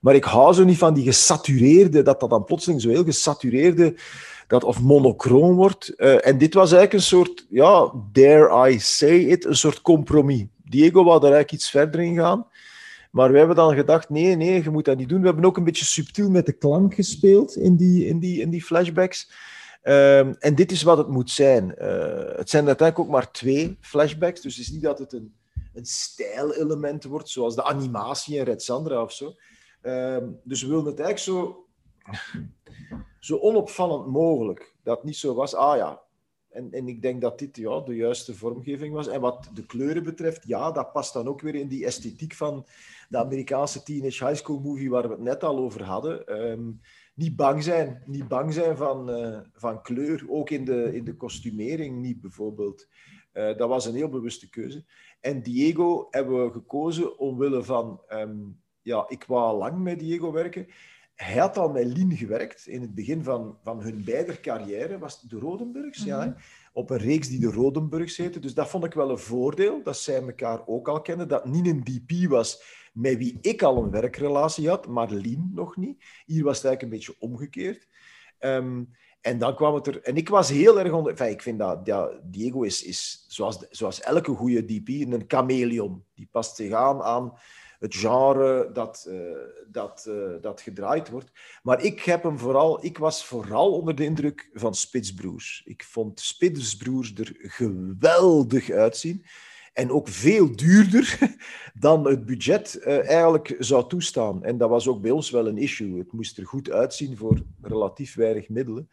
Speaker 5: maar ik hou zo niet van die gesatureerde, dat dat dan plotseling zo heel gesatureerde, dat of monochroom wordt. Eh, en dit was eigenlijk een soort, ja, dare I say it, een soort compromis. Diego wou daar eigenlijk iets verder in gaan. Maar we hebben dan gedacht, nee, nee, je moet dat niet doen. We hebben ook een beetje subtiel met de klank gespeeld in die, in die, in die flashbacks. Ehm, en dit is wat het moet zijn. Eh, het zijn uiteindelijk ook maar twee flashbacks, dus het is niet dat het een, een stijlelement wordt, zoals de animatie in Red Sandra of zo. Ehm, dus we wilden het eigenlijk zo, zo onopvallend mogelijk. Dat niet zo was, ah ja. En, en ik denk dat dit ja, de juiste vormgeving was. En wat de kleuren betreft, ja, dat past dan ook weer in die esthetiek van de Amerikaanse teenage high school movie waar we het net al over hadden. Ehm, niet bang zijn. Niet bang zijn van, eh, van kleur. Ook in de, in de kostumering niet, bijvoorbeeld. Eh, dat was een heel bewuste keuze. En Diego hebben we gekozen omwille van... ehm, ja, ik wou al lang met Diego werken. Hij had al met Lien gewerkt in het begin van, van hun beider carrière. Was het de Rodenburgs? Ja, hè? op een reeks die de Rodenburgs heette. Dus dat vond ik wel een voordeel, dat zij elkaar ook al kenden. Dat niet een DP was met wie ik al een werkrelatie had, maar Lien nog niet. Hier was het eigenlijk een beetje omgekeerd. Ehm, en dan kwam het er... En ik was heel erg onder... Ik vind dat Diego is, is zoals, zoals elke goede DP, een chameleon. Die past zich aan aan het genre dat, eh, dat, eh, dat gedraaid wordt. Maar ik, heb hem vooral, ik was vooral onder de indruk van Spitsbroers. Ik vond Spitsbroers er geweldig uitzien. En ook veel duurder dan het budget eh, eigenlijk zou toestaan. En dat was ook bij ons wel een issue. Het moest er goed uitzien voor relatief weinig middelen.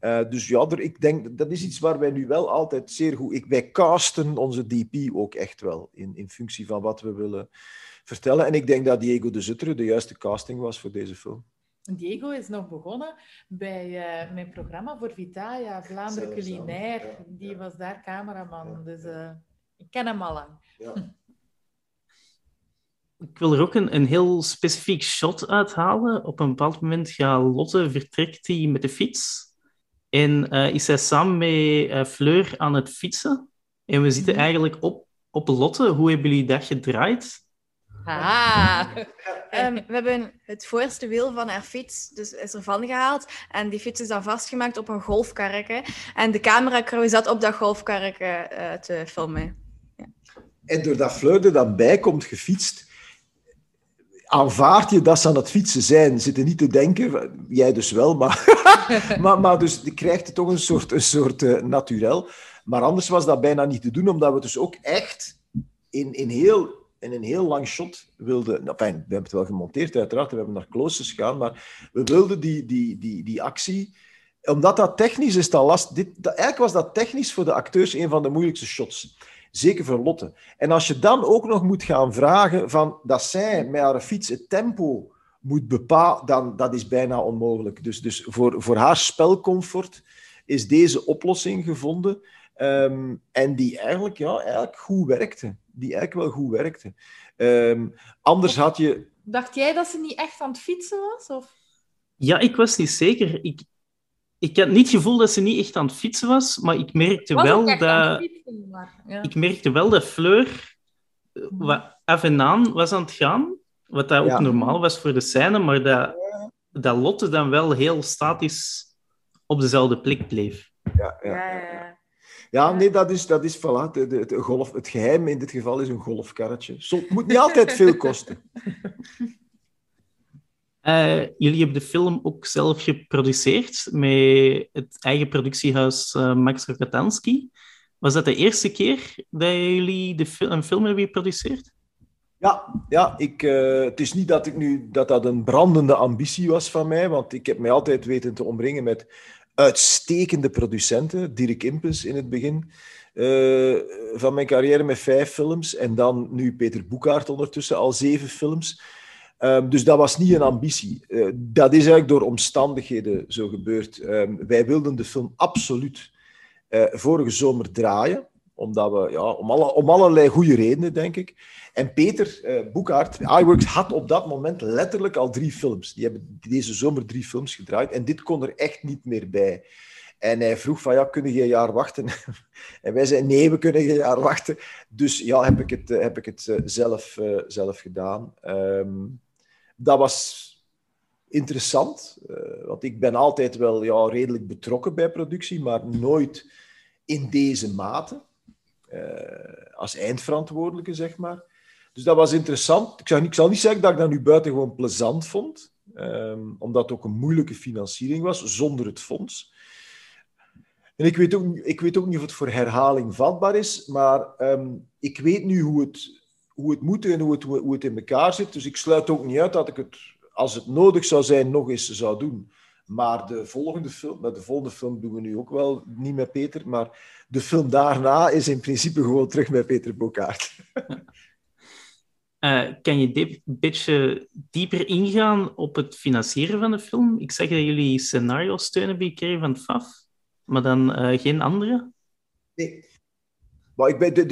Speaker 5: Eh, dus ja, er, ik denk dat is iets waar wij nu wel altijd zeer goed. Ik, wij casten onze DP ook echt wel in, in functie van wat we willen vertellen. En ik denk dat Diego de Zutter de juiste casting was voor deze film.
Speaker 7: Diego is nog begonnen bij eh, mijn programma voor Vitalia, Vlaanderen Culinair.
Speaker 5: ja,
Speaker 7: Die
Speaker 5: ja.
Speaker 7: was daar cameraman,
Speaker 5: Ja,
Speaker 7: dus. Ik ken hem al lang.
Speaker 5: Ja.
Speaker 9: Ik wil er ook een, een heel specifiek shot uithalen. Op een bepaald moment gaat Lotte, vertrekt hij met de fiets. En eh, is hij samen met eh, Fleur aan het fietsen. En we zitten eigenlijk op, op Lotte. Hoe hebben jullie dat gedraaid?
Speaker 7: Ah,
Speaker 6: Ehm, we hebben het voorste wiel van haar fiets dus is ervan gehaald. En die fiets is dan vastgemaakt op een golfkarretje. En de cameracrew zat op dat golfkarretje eh, te filmen.
Speaker 5: En doordat Fleur er dan bij komt gefietst, aanvaard je dat ze aan het fietsen zijn. Zitten niet te denken, jij dus wel, maar, maar, maar dus je krijgt het toch een soort, een soort eh, naturel. Maar anders was dat bijna niet te doen, omdat we dus ook echt in, in, heel, in een heel lang shot wilden... Nou, fijn, we hebben het wel gemonteerd uiteraard, we hebben naar closes gegaan, maar we wilden die, die, die, die actie... Omdat dat technisch is, dat last. Dit, dat, eigenlijk was dat technisch voor de acteurs een van de moeilijkste shots. Zeker voor Lotte. En als je dan ook nog moet gaan vragen van dat zij met haar fiets het tempo moet bepalen, dan dat is bijna onmogelijk. Dus, dus voor, voor haar spelcomfort is deze oplossing gevonden. ehm, en die eigenlijk, ja, eigenlijk goed werkte. Die eigenlijk wel goed werkte. Ehm, anders had je...
Speaker 7: dacht jij dat ze niet echt aan het fietsen was? Of?
Speaker 9: Ja, ik was niet zeker. Ik, ik had niet het gevoel dat ze niet echt aan het fietsen was, maar ik merkte
Speaker 7: Was
Speaker 9: wel dat...
Speaker 7: fietsen, maar, ja.
Speaker 9: Ik merkte wel dat Fleur eh, wat af en aan was aan het gaan, wat dat ook normaal was voor de scène, maar dat, dat Lotte dan wel heel statisch op dezelfde plek bleef.
Speaker 5: Ja, ja, ja. Ja, nee, dat is, dat is voilà, de, de, de golf, het geheim in dit geval is een golfkarretje. Zo, het moet niet altijd veel kosten.
Speaker 9: Uh, jullie hebben de film ook zelf geproduceerd met het eigen productiehuis uh, Max Rokatansky. Was dat de eerste keer dat jullie de een film hebben geproduceerd?
Speaker 5: Ja, ja ik, uh, het is niet dat, ik nu, dat dat een brandende ambitie was van mij, want ik heb mij altijd weten te omringen met uitstekende producenten. Dirk Impens in het begin van mijn carrière met vijf films en dan nu Peter Boekhaart ondertussen al zeven films. Um, dus dat was niet een ambitie. Uh, dat is eigenlijk door omstandigheden zo gebeurd. Um, wij wilden de film absoluut uh, vorige zomer draaien omdat we, ja, om, alle, om allerlei goede redenen, denk ik. En Peter uh, Boekhaart, iWorks, had op dat moment letterlijk al drie films. Die hebben deze zomer drie films gedraaid. En dit kon er echt niet meer bij. En hij vroeg van, ja, kunnen je een jaar wachten? en wij zeiden, nee, we kunnen geen jaar wachten. Dus ja, heb ik het, heb ik het zelf, zelf gedaan. Um, dat was interessant, uh, want ik ben altijd wel ja, redelijk betrokken bij productie, maar nooit in deze mate. Uh, als eindverantwoordelijke, zeg maar. Dus dat was interessant. Ik, zou, ik zal niet zeggen dat ik dat nu buitengewoon plezant vond, um, omdat het ook een moeilijke financiering was, zonder het fonds. En ik weet ook, ik weet ook niet of het voor herhaling vatbaar is, maar um, ik weet nu hoe het, hoe het moet en hoe het, hoe het in elkaar zit. Dus ik sluit ook niet uit dat ik het, als het nodig zou zijn, nog eens zou doen. Maar de volgende film, de volgende film doen we nu ook wel niet met Peter, maar de film daarna is in principe gewoon terug met Peter Bokaert.
Speaker 9: Uh, kan je een beetje dieper ingaan op het financieren van de film? Ik zeg dat jullie scenario steunen hebben gekregen van FAF, maar dan uh, geen andere?
Speaker 5: Nee. Maar ik, ben,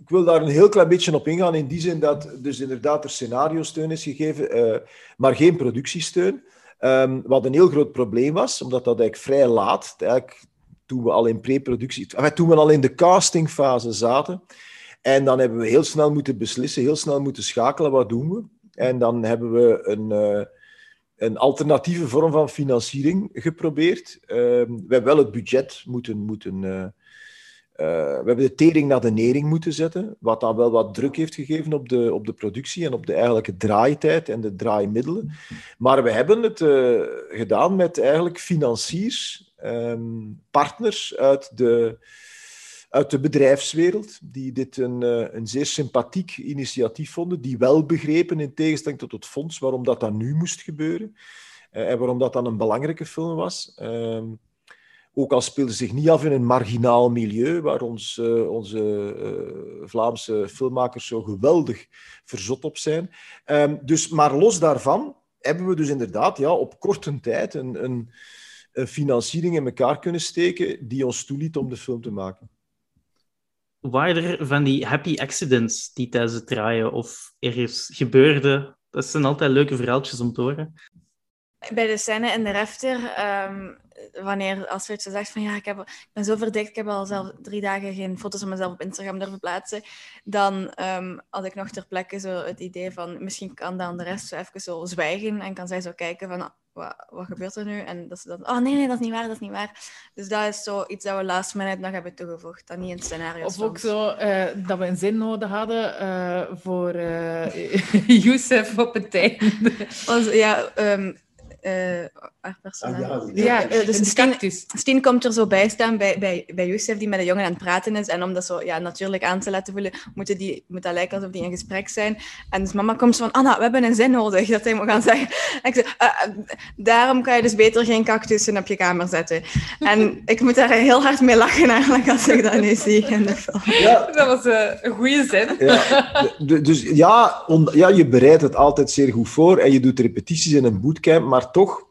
Speaker 5: ik wil daar een heel klein beetje op ingaan, in die zin dat dus inderdaad er scenario steun is gegeven, uh, maar geen productiesteun. Um, wat een heel groot probleem was, omdat dat eigenlijk vrij laat, eigenlijk toen we al in pre-productie, toen we al in de castingfase zaten. En dan hebben we heel snel moeten beslissen, heel snel moeten schakelen, wat doen we? En dan hebben we een, uh, een alternatieve vorm van financiering geprobeerd. Uh, we hebben wel het budget moeten, moeten uh, we hebben de tering naar de nering moeten zetten, wat dan wel wat druk heeft gegeven op de, op de productie en op de eigenlijke draaitijd en de draaimiddelen. Maar we hebben het uh, gedaan met eigenlijk financiers, um, partners uit de, uit de bedrijfswereld, die dit een, uh, een zeer sympathiek initiatief vonden, die wel begrepen, in tegenstelling tot het fonds, waarom dat dan nu moest gebeuren en waarom dat dan een belangrijke film was. Um, ook al speelde zich niet af in een marginaal milieu, waar ons, uh, onze uh, Vlaamse filmmakers zo geweldig verzot op zijn. Um, dus, maar los daarvan hebben we dus inderdaad ja, op korte tijd een, een, een financiering in elkaar kunnen steken die ons toeliet om de film te maken.
Speaker 9: Waren er van die happy accidents die tijdens het draaien of ergens gebeurden? Dat zijn altijd leuke verhaaltjes om te horen.
Speaker 6: Bij de scène in de refter um, wanneer als je zo zegt van ja, ik, heb, ik ben zo verdikt, ik heb al zelf drie dagen geen foto's van mezelf op Instagram durven plaatsen, dan um, had ik nog ter plekke zo het idee van misschien kan dan de rest zo even zo zwijgen en kan zij zo kijken van wat, wat gebeurt er nu? En dat ze dan, oh nee, nee, dat is niet waar, dat is niet waar. Dus dat is zo iets dat we last minute nog hebben toegevoegd, dat niet in scenario
Speaker 7: Of ook zo uh, dat we een zin nodig hadden uh, voor uh, Youssef op het einde.
Speaker 6: ja, um, uh, personage.
Speaker 5: Ah,
Speaker 6: ja, ja uh, dus Stien, Stien komt er zo bij staan bij, bij, bij Youssef, die met de jongen aan het praten is. En om dat zo ja, natuurlijk aan te laten voelen, moeten die, moet dat lijken alsof die in gesprek zijn. En dus mama komt zo van, Anna, we hebben een zin nodig, dat hij moet gaan zeggen. En ik zeg, uh, daarom kan je dus beter geen cactussen op je kamer zetten. En ik moet daar heel hard mee lachen eigenlijk, als ik dat nu zie in de film.
Speaker 7: Ja. Dat was een goede zin.
Speaker 5: Ja, dus ja, on, ja, je bereidt het altijd zeer goed voor en je doet repetities in een bootcamp, maar toch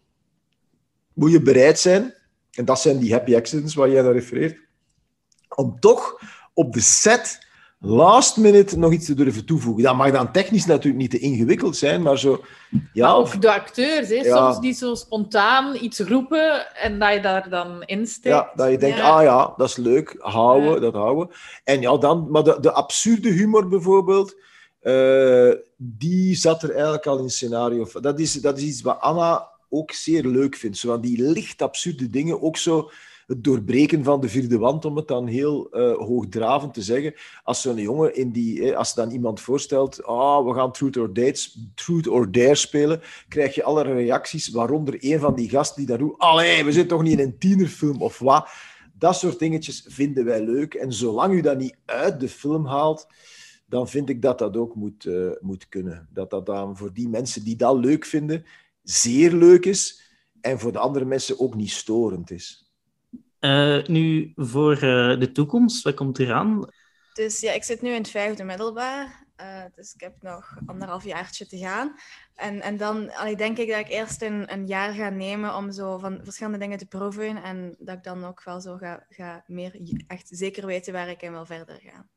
Speaker 5: moet je bereid zijn, en dat zijn die happy accidents waar jij naar refereert, om toch op de set last minute nog iets te durven toevoegen. Dat mag dan technisch natuurlijk niet te ingewikkeld zijn, maar zo... Ja,
Speaker 7: of de acteurs, hè, ja. soms die zo spontaan iets roepen en dat je daar dan insteekt.
Speaker 5: Ja, dat je denkt, ja. ah ja, dat is leuk, houden, ja. dat houden. En ja, dan... Maar de, de absurde humor bijvoorbeeld, uh, die zat er eigenlijk al in het scenario. Dat is, dat is iets wat Anna ook zeer leuk vindt. Zo van die licht absurde dingen. Ook zo het doorbreken van de vierde wand, om het dan heel uh, hoogdravend te zeggen. Als zo'n jongen in die, als dan iemand voorstelt, ah, we gaan Truth or, Dates, Truth or Dare spelen, krijg je allerlei reacties, waaronder een van die gasten die daar roept, allee, we zitten toch niet in een tienerfilm of wat. Dat soort dingetjes vinden wij leuk. En zolang u dat niet uit de film haalt, dan vind ik dat dat ook moet, uh, moet kunnen. Dat dat dan voor die mensen die dat leuk vinden, zeer leuk is. En voor de andere mensen ook niet storend is.
Speaker 9: Uh, nu, voor uh, de toekomst, wat komt eraan?
Speaker 6: Dus ja, ik zit nu in het vijfde middelbaar. Uh, dus ik heb nog anderhalf jaartje te gaan. En, en dan allee, denk ik dat ik eerst een, een jaar ga nemen om zo van verschillende dingen te proeven. En dat ik dan ook wel zo ga, ga meer echt zeker weten waar ik in wil verder gaan.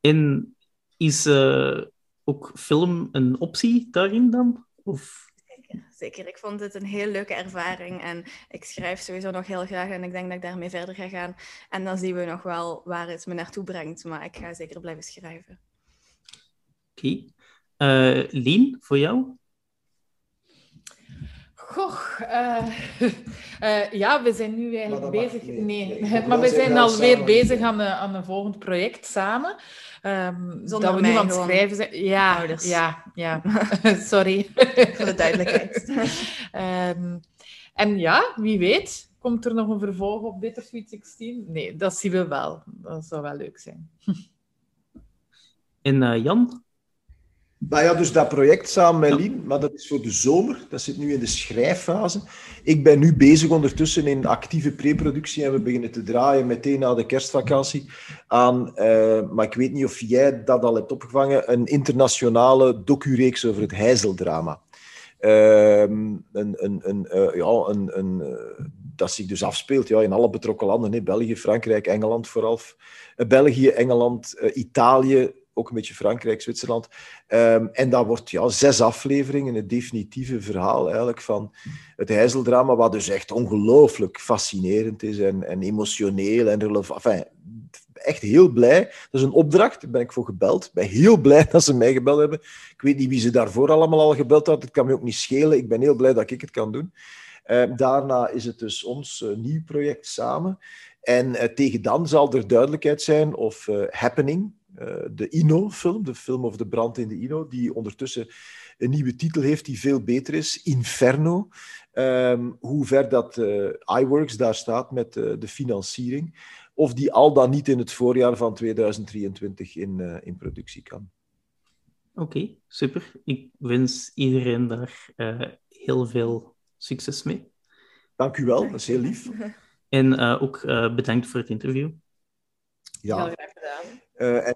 Speaker 9: En is uh, ook film een optie daarin dan? Of...
Speaker 6: Zeker, zeker. Ik vond het een heel leuke ervaring. En ik schrijf sowieso nog heel graag. En ik denk dat ik daarmee verder ga gaan. En dan zien we nog wel waar het me naartoe brengt. Maar ik ga zeker blijven schrijven.
Speaker 9: Oké. Okay. Uh, Lien, voor jou?
Speaker 7: Goh, uh, uh, ja, we zijn nu eigenlijk bezig. Nee, nee. maar we zijn alweer bezig aan, de, aan een volgend project samen. Um, dat we nu aan het schrijven zijn. Ja, Ouders. ja, ja. Sorry.
Speaker 6: Voor de duidelijkheid.
Speaker 7: um, en ja, wie weet, komt er nog een vervolg op Bittersweet 16? Nee, dat zien we wel. Dat zou wel leuk zijn.
Speaker 9: en uh, Jan?
Speaker 5: Ja, dus dat project samen met Lien, maar dat is voor de zomer. Dat zit nu in de schrijffase. Ik ben nu bezig ondertussen in actieve preproductie en we beginnen te draaien meteen na de kerstvakantie aan, uh, maar ik weet niet of jij dat al hebt opgevangen, een internationale docureeks over het Heizeldrama. Uh, een, een, een, uh, ja, een, een, dat zich dus afspeelt ja, in alle betrokken landen, hè. België, Frankrijk, Engeland vooral. België, Engeland, Italië, ook een beetje Frankrijk, Zwitserland. Um, en dat wordt ja, zes afleveringen, het definitieve verhaal eigenlijk van het Heizeldrama, wat dus echt ongelooflijk fascinerend is en, en emotioneel en relevant. Enfin, echt heel blij. Dat is een opdracht, daar ben ik voor gebeld. Ik ben heel blij dat ze mij gebeld hebben. Ik weet niet wie ze daarvoor allemaal al gebeld had, het kan me ook niet schelen. Ik ben heel blij dat ik het kan doen. Uh, daarna is het dus ons uh, nieuw project samen. En uh, tegen dan zal er duidelijkheid zijn of Happening, uh, de Ino-film, de film over de brand in de Ino, die ondertussen een nieuwe titel heeft die veel beter is, Inferno. Um, hoe ver dat uh, iWorks daar staat met uh, de financiering, of die al dan niet in het voorjaar van 2023 in, in productie kan.
Speaker 9: Oké, okay, super. Ik wens iedereen daar heel veel succes mee.
Speaker 5: Dank u wel, dat is heel lief.
Speaker 9: En ook bedankt voor het interview.
Speaker 5: Ja. Heel graag gedaan. Uh,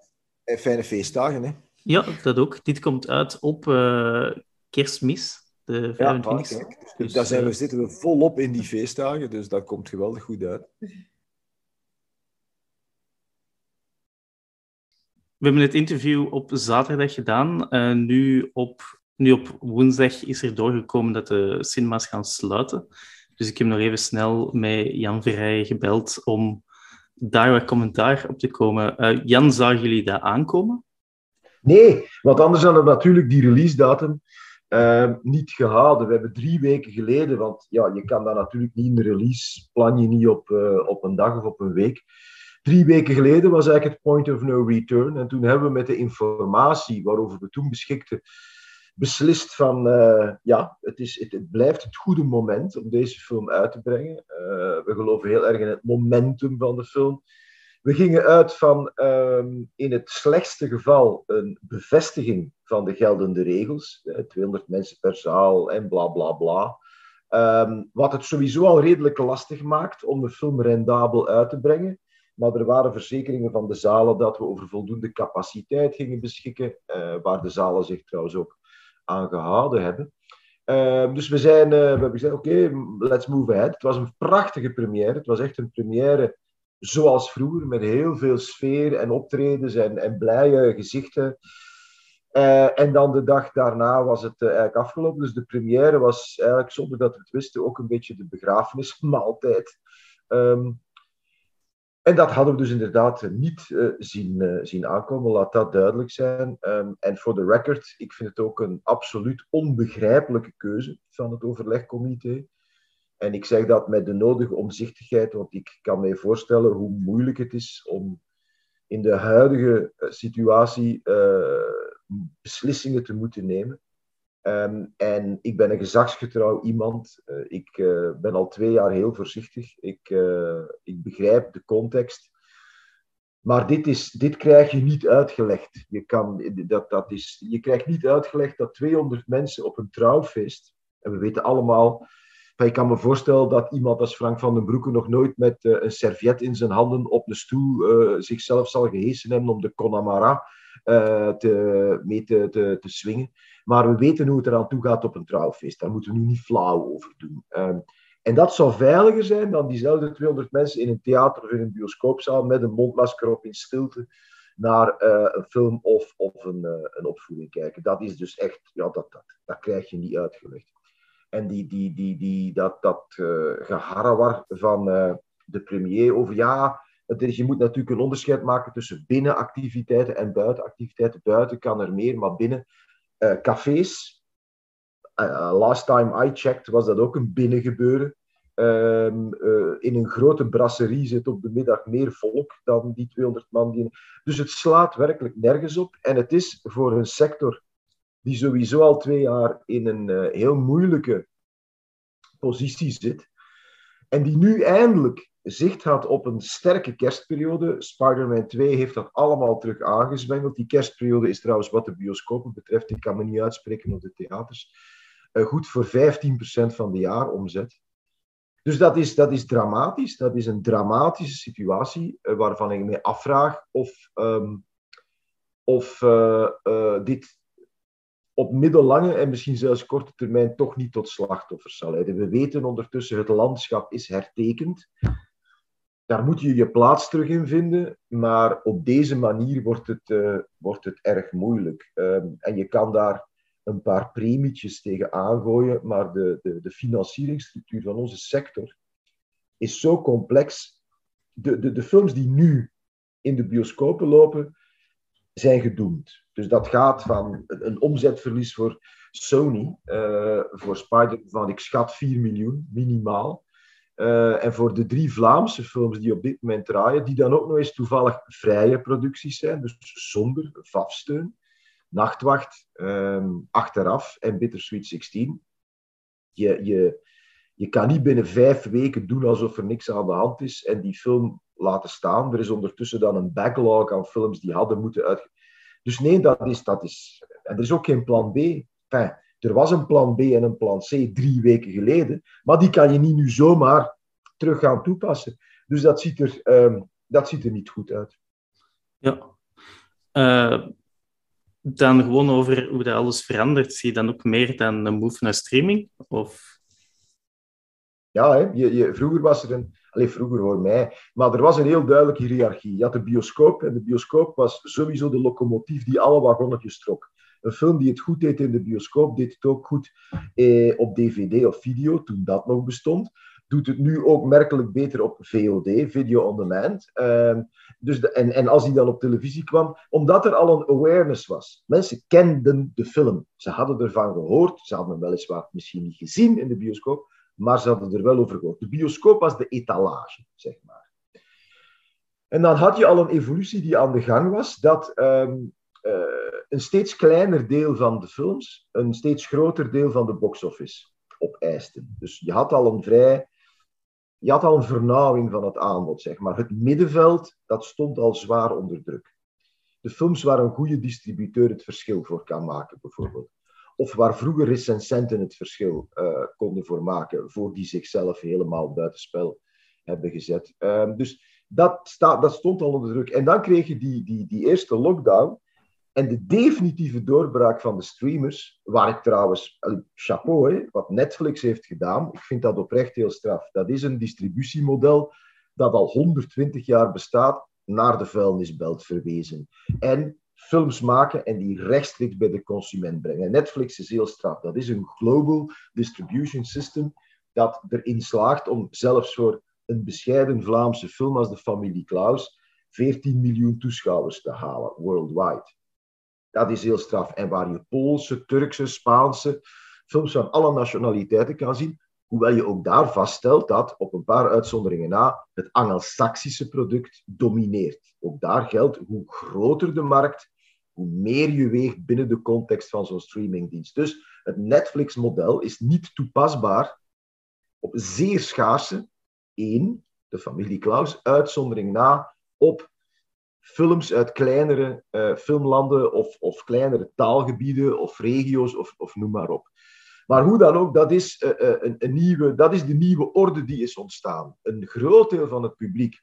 Speaker 5: en, en, fijne feestdagen, hè?
Speaker 9: Ja, dat ook. Dit komt uit op uh, kerstmis, de 25
Speaker 5: ja, dus, dus, daar zijn we, uh, zitten we volop in die feestdagen, dus dat komt geweldig goed uit.
Speaker 9: We hebben het interview op zaterdag gedaan. Uh, nu, op, nu op woensdag is er doorgekomen dat de cinema's gaan sluiten. Dus ik heb nog even snel met Jan Verrijen gebeld om daar wat commentaar op te komen. Uh, Jan, zagen jullie dat aankomen?
Speaker 5: Nee, want anders hadden we natuurlijk die release datum uh, niet gehouden. We hebben drie weken geleden, want ja, je kan dat natuurlijk niet de release, plan je niet op, uh, op een dag of op een week. Drie weken geleden was eigenlijk het point of no return. En toen hebben we met de informatie waarover we toen beschikten, beslist van, uh, ja, het, is, het, blijft het goede moment om deze film uit te brengen. Uh, we geloven heel erg in het momentum van de film. We gingen uit van um, in het slechtste geval een bevestiging van de geldende regels. Uh, 200 mensen per zaal en bla bla bla. Um, wat het sowieso al redelijk lastig maakt om de film rendabel uit te brengen. Maar er waren verzekeringen van de zalen dat we over voldoende capaciteit gingen beschikken, waar de zalen zich trouwens ook aan gehouden hebben. Uh, dus we, zijn, uh, we hebben gezegd, oké, let's move ahead. Het was een prachtige première. Het was echt een première zoals vroeger, met heel veel sfeer en optredens en, en blije gezichten. Uh, en dan de dag daarna was het eigenlijk afgelopen. Dus de première was eigenlijk, zonder dat we het wisten, ook een beetje de begrafenismaaltijd. Um, en dat hadden we dus inderdaad niet uh, zien, uh, zien aankomen, laat dat duidelijk zijn. Um, en voor de record, ik vind het ook een absoluut onbegrijpelijke keuze van het overlegcomité. En ik zeg dat met de nodige omzichtigheid, want ik kan mij voorstellen hoe moeilijk het is om in de huidige eh, situatie beslissingen te moeten nemen. Um, en ik ben een gezagsgetrouw iemand. Uh, ik uh, ben al twee jaar heel voorzichtig. Ik, uh, ik begrijp de context. Maar dit, is, dit krijg je niet uitgelegd. Je, kan, dat, dat is, je krijgt niet uitgelegd dat 200 mensen op een trouwfeest, en we weten allemaal, ik kan me voorstellen dat iemand als Frank van den Broeke nog nooit met een serviet in zijn handen op de stoel zichzelf zal gehesen hebben om de Connemara te, mee te, te, swingen. Maar we weten hoe het eraan toe gaat op een trouwfeest. Daar moeten we nu niet flauw over doen. Um, en dat zou veiliger zijn dan diezelfde 200 mensen in een theater of in een bioscoopzaal met een mondmasker op in stilte naar uh, een film of, of een, uh, een opvoeding kijken. Dat is dus echt, ja, dat, dat, dat krijg je niet uitgelegd. En die, die, die, die, dat, dat geharrewar van de premier over, ja, je moet natuurlijk een onderscheid maken tussen binnenactiviteiten en buitenactiviteiten. Buiten kan er meer, maar binnen uh, cafés. Uh, last time I checked was dat ook een binnengebeuren. Uh, in een grote brasserie zit op de middag meer volk dan die 200 man. Die... Dus het slaat werkelijk nergens op. En het is voor een sector die sowieso al twee jaar in een heel moeilijke positie zit. En die nu eindelijk zicht had op een sterke kerstperiode. Spider-Man 2 heeft dat allemaal terug aangezwengeld. Die kerstperiode is trouwens wat de bioscopen betreft, ik kan me niet uitspreken op de theaters, uh, goed voor 15% van de jaaromzet. Dus dat is, dat is dramatisch. Dat is een dramatische situatie uh, waarvan ik me afvraag of, um, of uh, dit op middellange en misschien zelfs korte termijn toch niet tot slachtoffers zal leiden. We weten ondertussen, het landschap is hertekend daar moet je je plaats terug in vinden, maar op deze manier wordt het, uh, wordt het erg moeilijk. Um, en je kan daar een paar premietjes tegen aangooien, maar de, de, de financieringsstructuur van onze sector is zo complex. De, de, de films die nu in de bioscopen lopen, zijn gedoemd. Dus dat gaat van een omzetverlies voor Sony, uh, voor Spider, van ik schat 4 miljoen, minimaal. Uh, en voor de drie Vlaamse films die op dit moment draaien, die dan ook nog eens toevallig vrije producties zijn, dus zonder VAF-steun, Nachtwacht, um, Achteraf en Bittersweet 16. Je, je, je kan niet binnen vijf weken doen alsof er niks aan de hand is en die film laten staan. Er is ondertussen dan een backlog aan films die hadden moeten uit. Dus nee, dat is, dat is. En er is ook geen plan B. Enfin, er was een plan B en een plan C drie weken geleden, maar die kan je niet nu zomaar terug gaan toepassen. Dus dat ziet er, um, dat ziet er niet goed uit.
Speaker 9: Ja. Uh, dan gewoon over hoe dat alles verandert. Zie je dan ook meer dan een move naar streaming? Of...
Speaker 5: Ja, hè? Je, je, vroeger was er een... Alleen vroeger voor mij. Maar er was een heel duidelijke hiërarchie. Je had de bioscoop en de bioscoop was sowieso de locomotief die alle wagonnetjes trok. Een film die het goed deed in de bioscoop, deed het ook goed eh, op DVD of video, toen dat nog bestond. Doet het nu ook merkelijk beter op VOD, Video on Demand. Uh, dus en, en als die dan op televisie kwam, omdat er al een awareness was. Mensen kenden de film. Ze hadden ervan gehoord. Ze hadden hem weliswaar misschien niet gezien in de bioscoop, maar ze hadden er wel over gehoord. De bioscoop was de etalage, zeg maar. En dan had je al een evolutie die aan de gang was, dat uh, een steeds kleiner deel van de films een steeds groter deel van de box-office opeisten. Dus je had al een vrij... Je had al een vernauwing van het aanbod, zeg maar. Het middenveld, dat stond al zwaar onder druk. De films waar een goede distributeur het verschil voor kan maken, bijvoorbeeld. Of waar vroeger recensenten het verschil uh, konden voor maken, voor die zichzelf helemaal buitenspel hebben gezet. Uh, dus dat, dat stond al onder druk. En dan kreeg je die, die, die eerste lockdown, en de definitieve doorbraak van de streamers, waar ik trouwens, chapeau, hè, wat Netflix heeft gedaan, ik vind dat oprecht heel straf. Dat is een distributiemodel dat al 120 jaar bestaat, naar de vuilnisbelt verwezen. En films maken en die rechtstreeks bij de consument brengen. Netflix is heel straf. Dat is een global distribution system dat erin slaagt om zelfs voor een bescheiden Vlaamse film als de familie Klaus 14 miljoen toeschouwers te halen worldwide. Dat is heel straf. En waar je Poolse, Turkse, Spaanse films van alle nationaliteiten kan zien, Hoewel je ook daar vaststelt dat, op een paar uitzonderingen na, het Angelsaksische product domineert. Ook daar geldt, hoe groter de markt, hoe meer je weegt binnen de context van zo'n streamingdienst. Dus het Netflix-model is niet toepasbaar op zeer schaarse, één, de familie Klaus, uitzondering na, op films uit kleinere uh, filmlanden of, of kleinere taalgebieden of regio's of, of noem maar op. Maar hoe dan ook, dat is, uh, uh, een, een, nieuwe, dat is de nieuwe orde die is ontstaan. Een groot deel van het publiek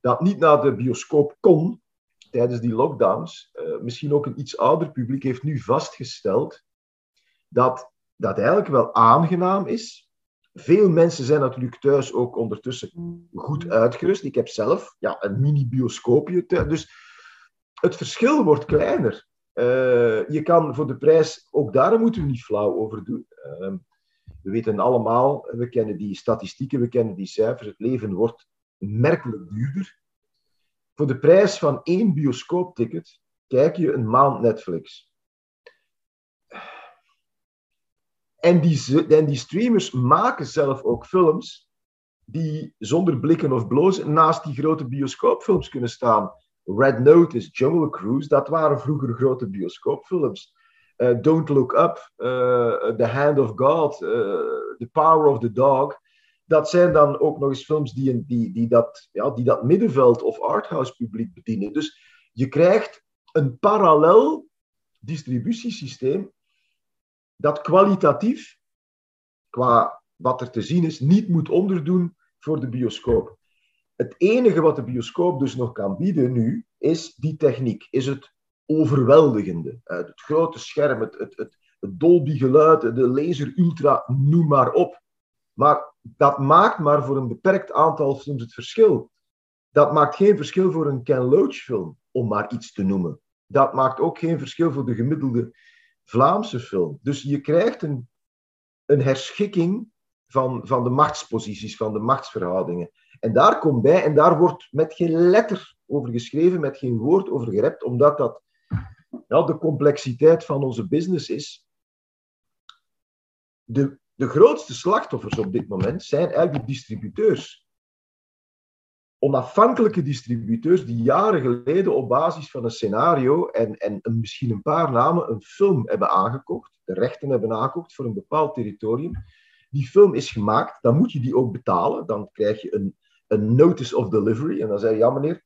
Speaker 5: dat niet naar de bioscoop kon tijdens die lockdowns, misschien ook een iets ouder publiek, heeft nu vastgesteld dat dat eigenlijk wel aangenaam is veel mensen zijn natuurlijk thuis ook ondertussen goed uitgerust. Ik heb zelf ja, een mini-bioscoopje. Dus het verschil wordt kleiner. Uh, je kan voor de prijs, ook daar moeten we niet flauw over doen. Uh, we weten allemaal, we kennen die statistieken, we kennen die cijfers. Het leven wordt merkelijk duurder. Voor de prijs van één bioscoopticket kijk je een maand Netflix. En die, die streamers maken zelf ook films die zonder blikken of blozen naast die grote bioscoopfilms kunnen staan. Red Notice, Jungle Cruise, dat waren vroeger grote bioscoopfilms. Uh, Don't Look Up, uh, The Hand of God, uh, The Power of the Dog. Dat zijn dan ook nog eens films die, die, die, dat, ja, die dat middenveld of arthouse publiek bedienen. Dus je krijgt een parallel distributiesysteem dat kwalitatief, qua wat er te zien is, niet moet onderdoen voor de bioscoop. Het enige wat de bioscoop dus nog kan bieden nu, is die techniek, is het overweldigende. Het grote scherm, het, het, het, het Dolby-geluid, de laser ultra, noem maar op. Maar dat maakt maar voor een beperkt aantal films het verschil. Dat maakt geen verschil voor een Ken Loach film, om maar iets te noemen. Dat maakt ook geen verschil voor de gemiddelde Vlaamse film. Dus je krijgt een, een herschikking van, van de machtsposities, van de machtsverhoudingen. En daar komt bij, en daar wordt met geen letter over geschreven, met geen woord over gerept, omdat dat ja, de complexiteit van onze business is. De, de grootste slachtoffers op dit moment zijn eigenlijk de distributeurs onafhankelijke distributeurs die jaren geleden op basis van een scenario en, en misschien een paar namen een film hebben aangekocht, de rechten hebben aangekocht voor een bepaald territorium. Die film is gemaakt, dan moet je die ook betalen. Dan krijg je een, een notice of delivery en dan zeg je, ja meneer,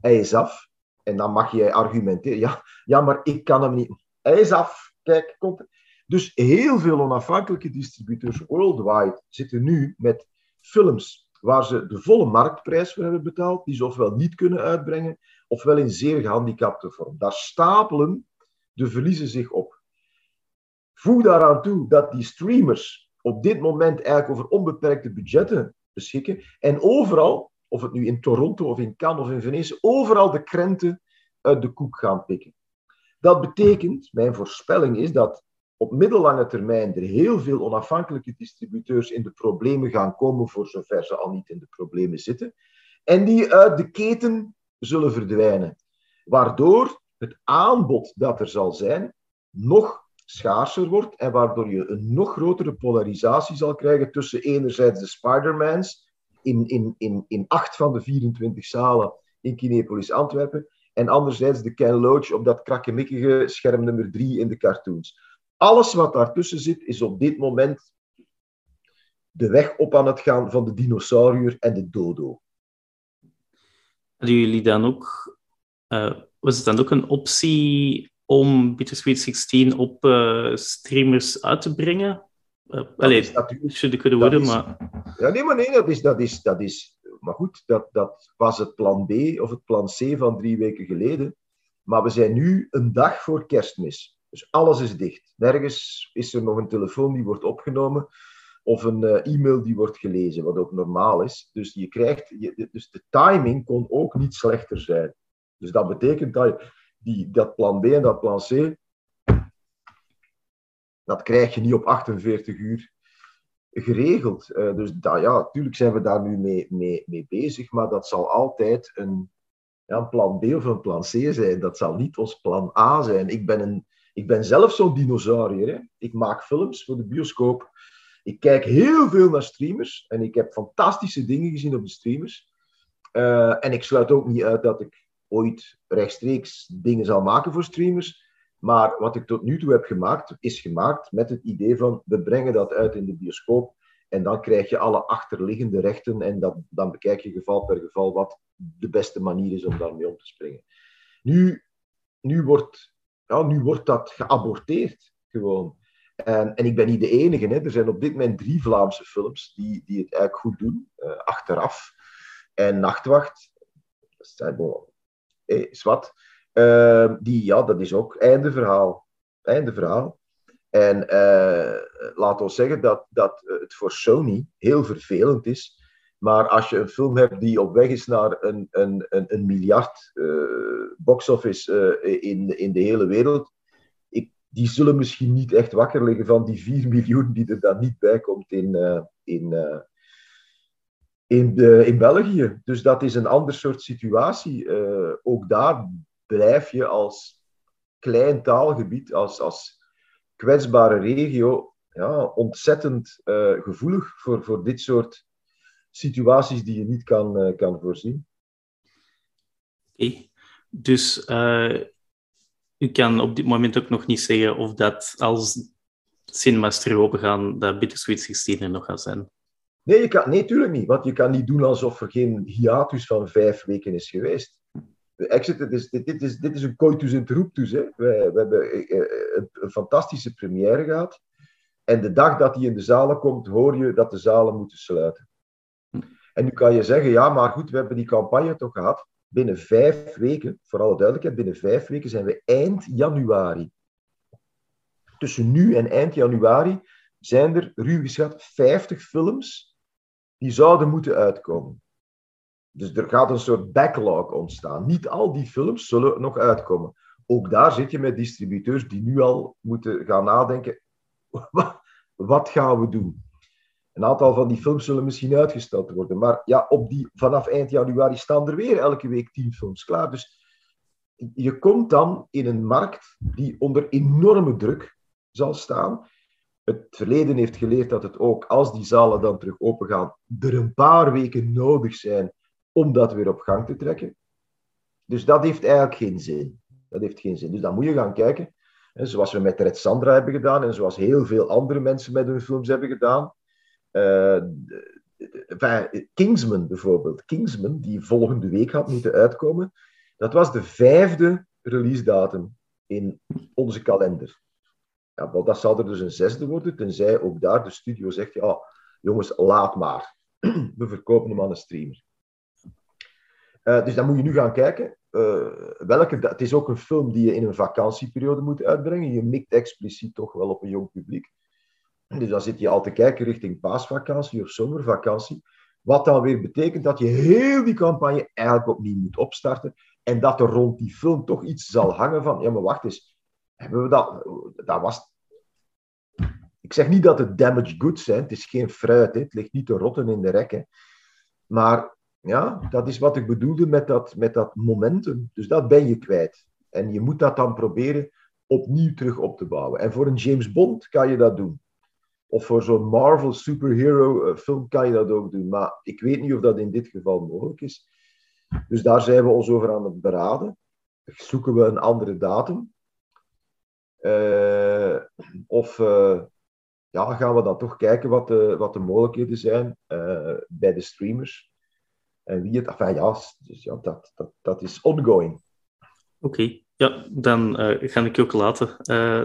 Speaker 5: hij is af. En dan mag je argumenteren, ja, ja maar ik kan hem niet. Hij is af, kijk, komt Dus heel veel onafhankelijke distributeurs worldwide zitten nu met films waar ze de volle marktprijs voor hebben betaald, die ze ofwel niet kunnen uitbrengen, ofwel in zeer gehandicapte vorm. Daar stapelen de verliezen zich op. Voeg daaraan toe dat die streamers op dit moment eigenlijk over onbeperkte budgetten beschikken en overal, of het nu in Toronto of in Cannes of in Venetië, overal de krenten uit de koek gaan pikken. Dat betekent, mijn voorspelling is dat op middellange termijn er heel veel onafhankelijke distributeurs in de problemen gaan komen, voor zover ze al niet in de problemen zitten, en die uit de keten zullen verdwijnen. Waardoor het aanbod dat er zal zijn nog schaarser wordt en waardoor je een nog grotere polarisatie zal krijgen tussen enerzijds de Spider-Mans in, in, in, in acht van de 24 zalen in Kinepolis Antwerpen en anderzijds de Ken Loach op dat krakkemikkige scherm nummer 3 in de cartoons. Alles wat daartussen zit, is op dit moment de weg op aan het gaan van de dinosaurier en de dodo.
Speaker 9: Hadden jullie dan ook... Uh, was het dan ook een optie om Bittersweet 16 op uh, streamers uit te brengen? Uh, Allee, natuurlijk kunnen worden, maar...
Speaker 5: Ja, nee, maar nee, dat is... Dat is, dat is maar goed, dat, dat was het plan B of het plan C van drie weken geleden. Maar we zijn nu een dag voor kerstmis. Dus alles is dicht. Nergens is er nog een telefoon die wordt opgenomen of een uh, e-mail die wordt gelezen, wat ook normaal is. Dus, je krijgt, je, dus de timing kon ook niet slechter zijn. Dus dat betekent dat je die, dat plan B en dat plan C, dat krijg je niet op 48 uur geregeld. Uh, dus dat, ja, natuurlijk zijn we daar nu mee, mee, mee bezig, maar dat zal altijd een, ja, een plan B of een plan C zijn. Dat zal niet ons plan A zijn. Ik ben een ik ben zelf zo'n dinosaurier. Hè. Ik maak films voor de bioscoop. Ik kijk heel veel naar streamers en ik heb fantastische dingen gezien op de streamers. Eh, en ik sluit ook niet uit dat ik ooit rechtstreeks dingen zal maken voor streamers. Maar wat ik tot nu toe heb gemaakt, is gemaakt met het idee van we brengen dat uit in de bioscoop. En dan krijg je alle achterliggende rechten en dat, dan bekijk je geval per geval wat de beste manier is om daarmee om te springen. Nu, nu, wordt, ja, nu wordt dat geaborteerd, gewoon. En, en ik ben niet de enige. Hè. Er zijn op dit moment drie Vlaamse films die, die het eigenlijk goed doen, uh, achteraf. En Nachtwacht, dat is bon, eh, zwart. Uh, die, ja, dat is ook einde verhaal. Einde verhaal. En uh, laat ons zeggen dat, dat het voor Sony heel vervelend is. Maar als je een film hebt die op weg is naar een, een, een, een miljard uh, box-office in, in de hele wereld, ik, die zullen misschien niet echt wakker liggen van die 4 miljoen die er dan niet bij komt in, in, in, de, in België. Dus dat is een ander soort situatie. ook daar blijf je als klein taalgebied, als, als kwetsbare regio ja, ontzettend uh, gevoelig voor, voor dit soort situaties die je niet kan, uh, kan voorzien.
Speaker 9: Oké, okay. dus uh, u kan op dit moment ook nog niet zeggen of dat als cinemas terug open gaan, dat Bittersweet 16 er nog gaat zijn.
Speaker 5: Nee, je kan, nee, tuurlijk niet. Want je kan niet doen alsof er geen hiatus van vijf weken is geweest. Exit, dit is, dit, is, dit is een coitus interruptus. Hè. We, we hebben een, eh, eh, een, een, fantastische première gehad. En de dag dat hij in de zalen komt, hoor je dat de zalen moeten sluiten. En nu kan je zeggen, ja, maar goed, we hebben die campagne toch gehad. Binnen vijf weken, voor alle duidelijkheid, binnen vijf weken zijn we eind januari. Tussen nu en eind januari zijn er, ruw geschat, 50 films die zouden moeten uitkomen. Dus er gaat een soort backlog ontstaan. Niet al die films zullen nog uitkomen. Ook daar zit je met distributeurs die nu al moeten gaan nadenken: wat gaan we doen? Een aantal van die films zullen misschien uitgesteld worden. Maar ja, op die, vanaf eind januari staan er weer elke week tien films klaar. Dus je komt dan in een markt die onder enorme druk zal staan. Het verleden heeft geleerd dat het ook, als die zalen dan terug open gaan, er een paar weken nodig zijn om dat weer op gang te trekken. Dus dat heeft eigenlijk geen zin. Dat heeft geen zin. Dus dan moet je gaan kijken, zoals we met Red Sandra hebben gedaan en zoals heel veel andere mensen met hun films hebben gedaan. Uh, Kingsman bijvoorbeeld. Kingsman, die volgende week had moeten uitkomen, dat was de vijfde release datum in onze kalender. Ja, dat zal er dus een zesde worden, tenzij ook daar de studio zegt, ja, jongens, laat maar. We verkopen hem aan een streamer. Dus dan moet je nu gaan kijken. Welke, het is ook een film die je in een vakantieperiode moet uitbrengen. Je mikt expliciet toch wel op een jong publiek. Dus dan zit je al te kijken richting paasvakantie of zomervakantie. Wat dan weer betekent dat je heel die campagne eigenlijk opnieuw moet opstarten. En dat er rond die film toch iets zal hangen van, ja maar wacht eens, hebben we dat, dat was... Ik zeg niet dat het damaged goods zijn, het is geen fruit, hè. het ligt niet te rotten in de rekken. Maar ja, dat is wat ik bedoelde met dat, met dat momentum. Dus dat ben je kwijt. En je moet dat dan proberen opnieuw terug op te bouwen. En voor een James Bond kan je dat doen. Of voor zo'n Marvel superhero eh, film kan je dat ook doen. Maar ik weet niet of dat in dit geval mogelijk is. Dus daar zijn we ons over aan het beraden. Zoeken we een andere datum? Uh, of uh, ja, gaan we dan toch kijken wat de, wat de mogelijkheden zijn bij de streamers? En wie het, enfin ja, dus ja dat, dat, dat is ongoing.
Speaker 9: Oké, ja, dan ga ik je ook laten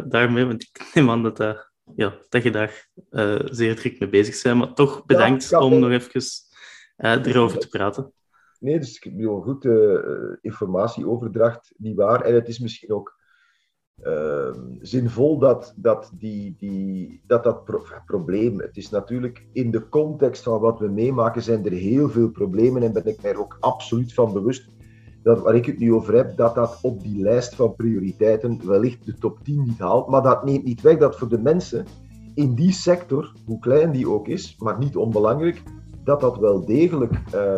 Speaker 9: daarmee, want ik neem aan dat, uh, ja, dat je daar zeer druk mee bezig bent. Maar toch bedankt ja, om nog even erover te praten.
Speaker 5: Nee, dus ik bedoel, goed informatieoverdracht, niet waar. En het is misschien ook uh, zinvol dat dat, die, die, dat, dat pro probleem, het is natuurlijk in de context van wat we meemaken, zijn er heel veel problemen en ben ik mij er ook absoluut van bewust dat waar ik het nu over heb, dat dat op die lijst van prioriteiten wellicht de top 10 niet haalt. Maar dat neemt niet weg dat voor de mensen in die sector, hoe klein die ook is, maar niet onbelangrijk, dat dat wel degelijk uh,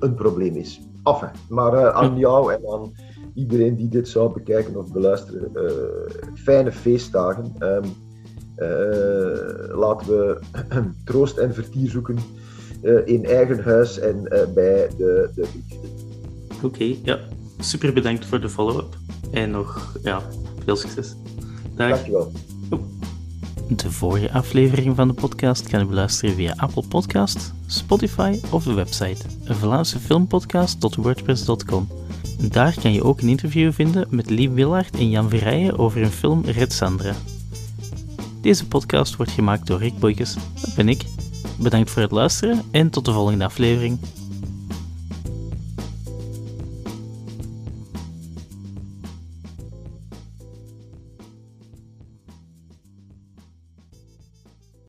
Speaker 5: een probleem is. Enfin, maar uh, aan jou en aan iedereen die dit zou bekijken of beluisteren, uh, fijne feestdagen. Um, uh, laten we troost en vertier zoeken eh, in eigen huis en eh, bij de, de
Speaker 9: Oké, ja. Super bedankt voor de follow-up. En nog, ja, veel succes. Dag.
Speaker 5: Dankjewel.
Speaker 1: De vorige aflevering van de podcast kan u beluisteren via Apple Podcast, Spotify of de website vlaamsefilmpodcast.wordpress.com. Daar kan je ook een interview vinden met Lief Willard en Jan Verrijen over hun film Red Sandra. Deze podcast wordt gemaakt door Rick Boykes, dat ben ik. Bedankt voor het luisteren en tot de volgende aflevering.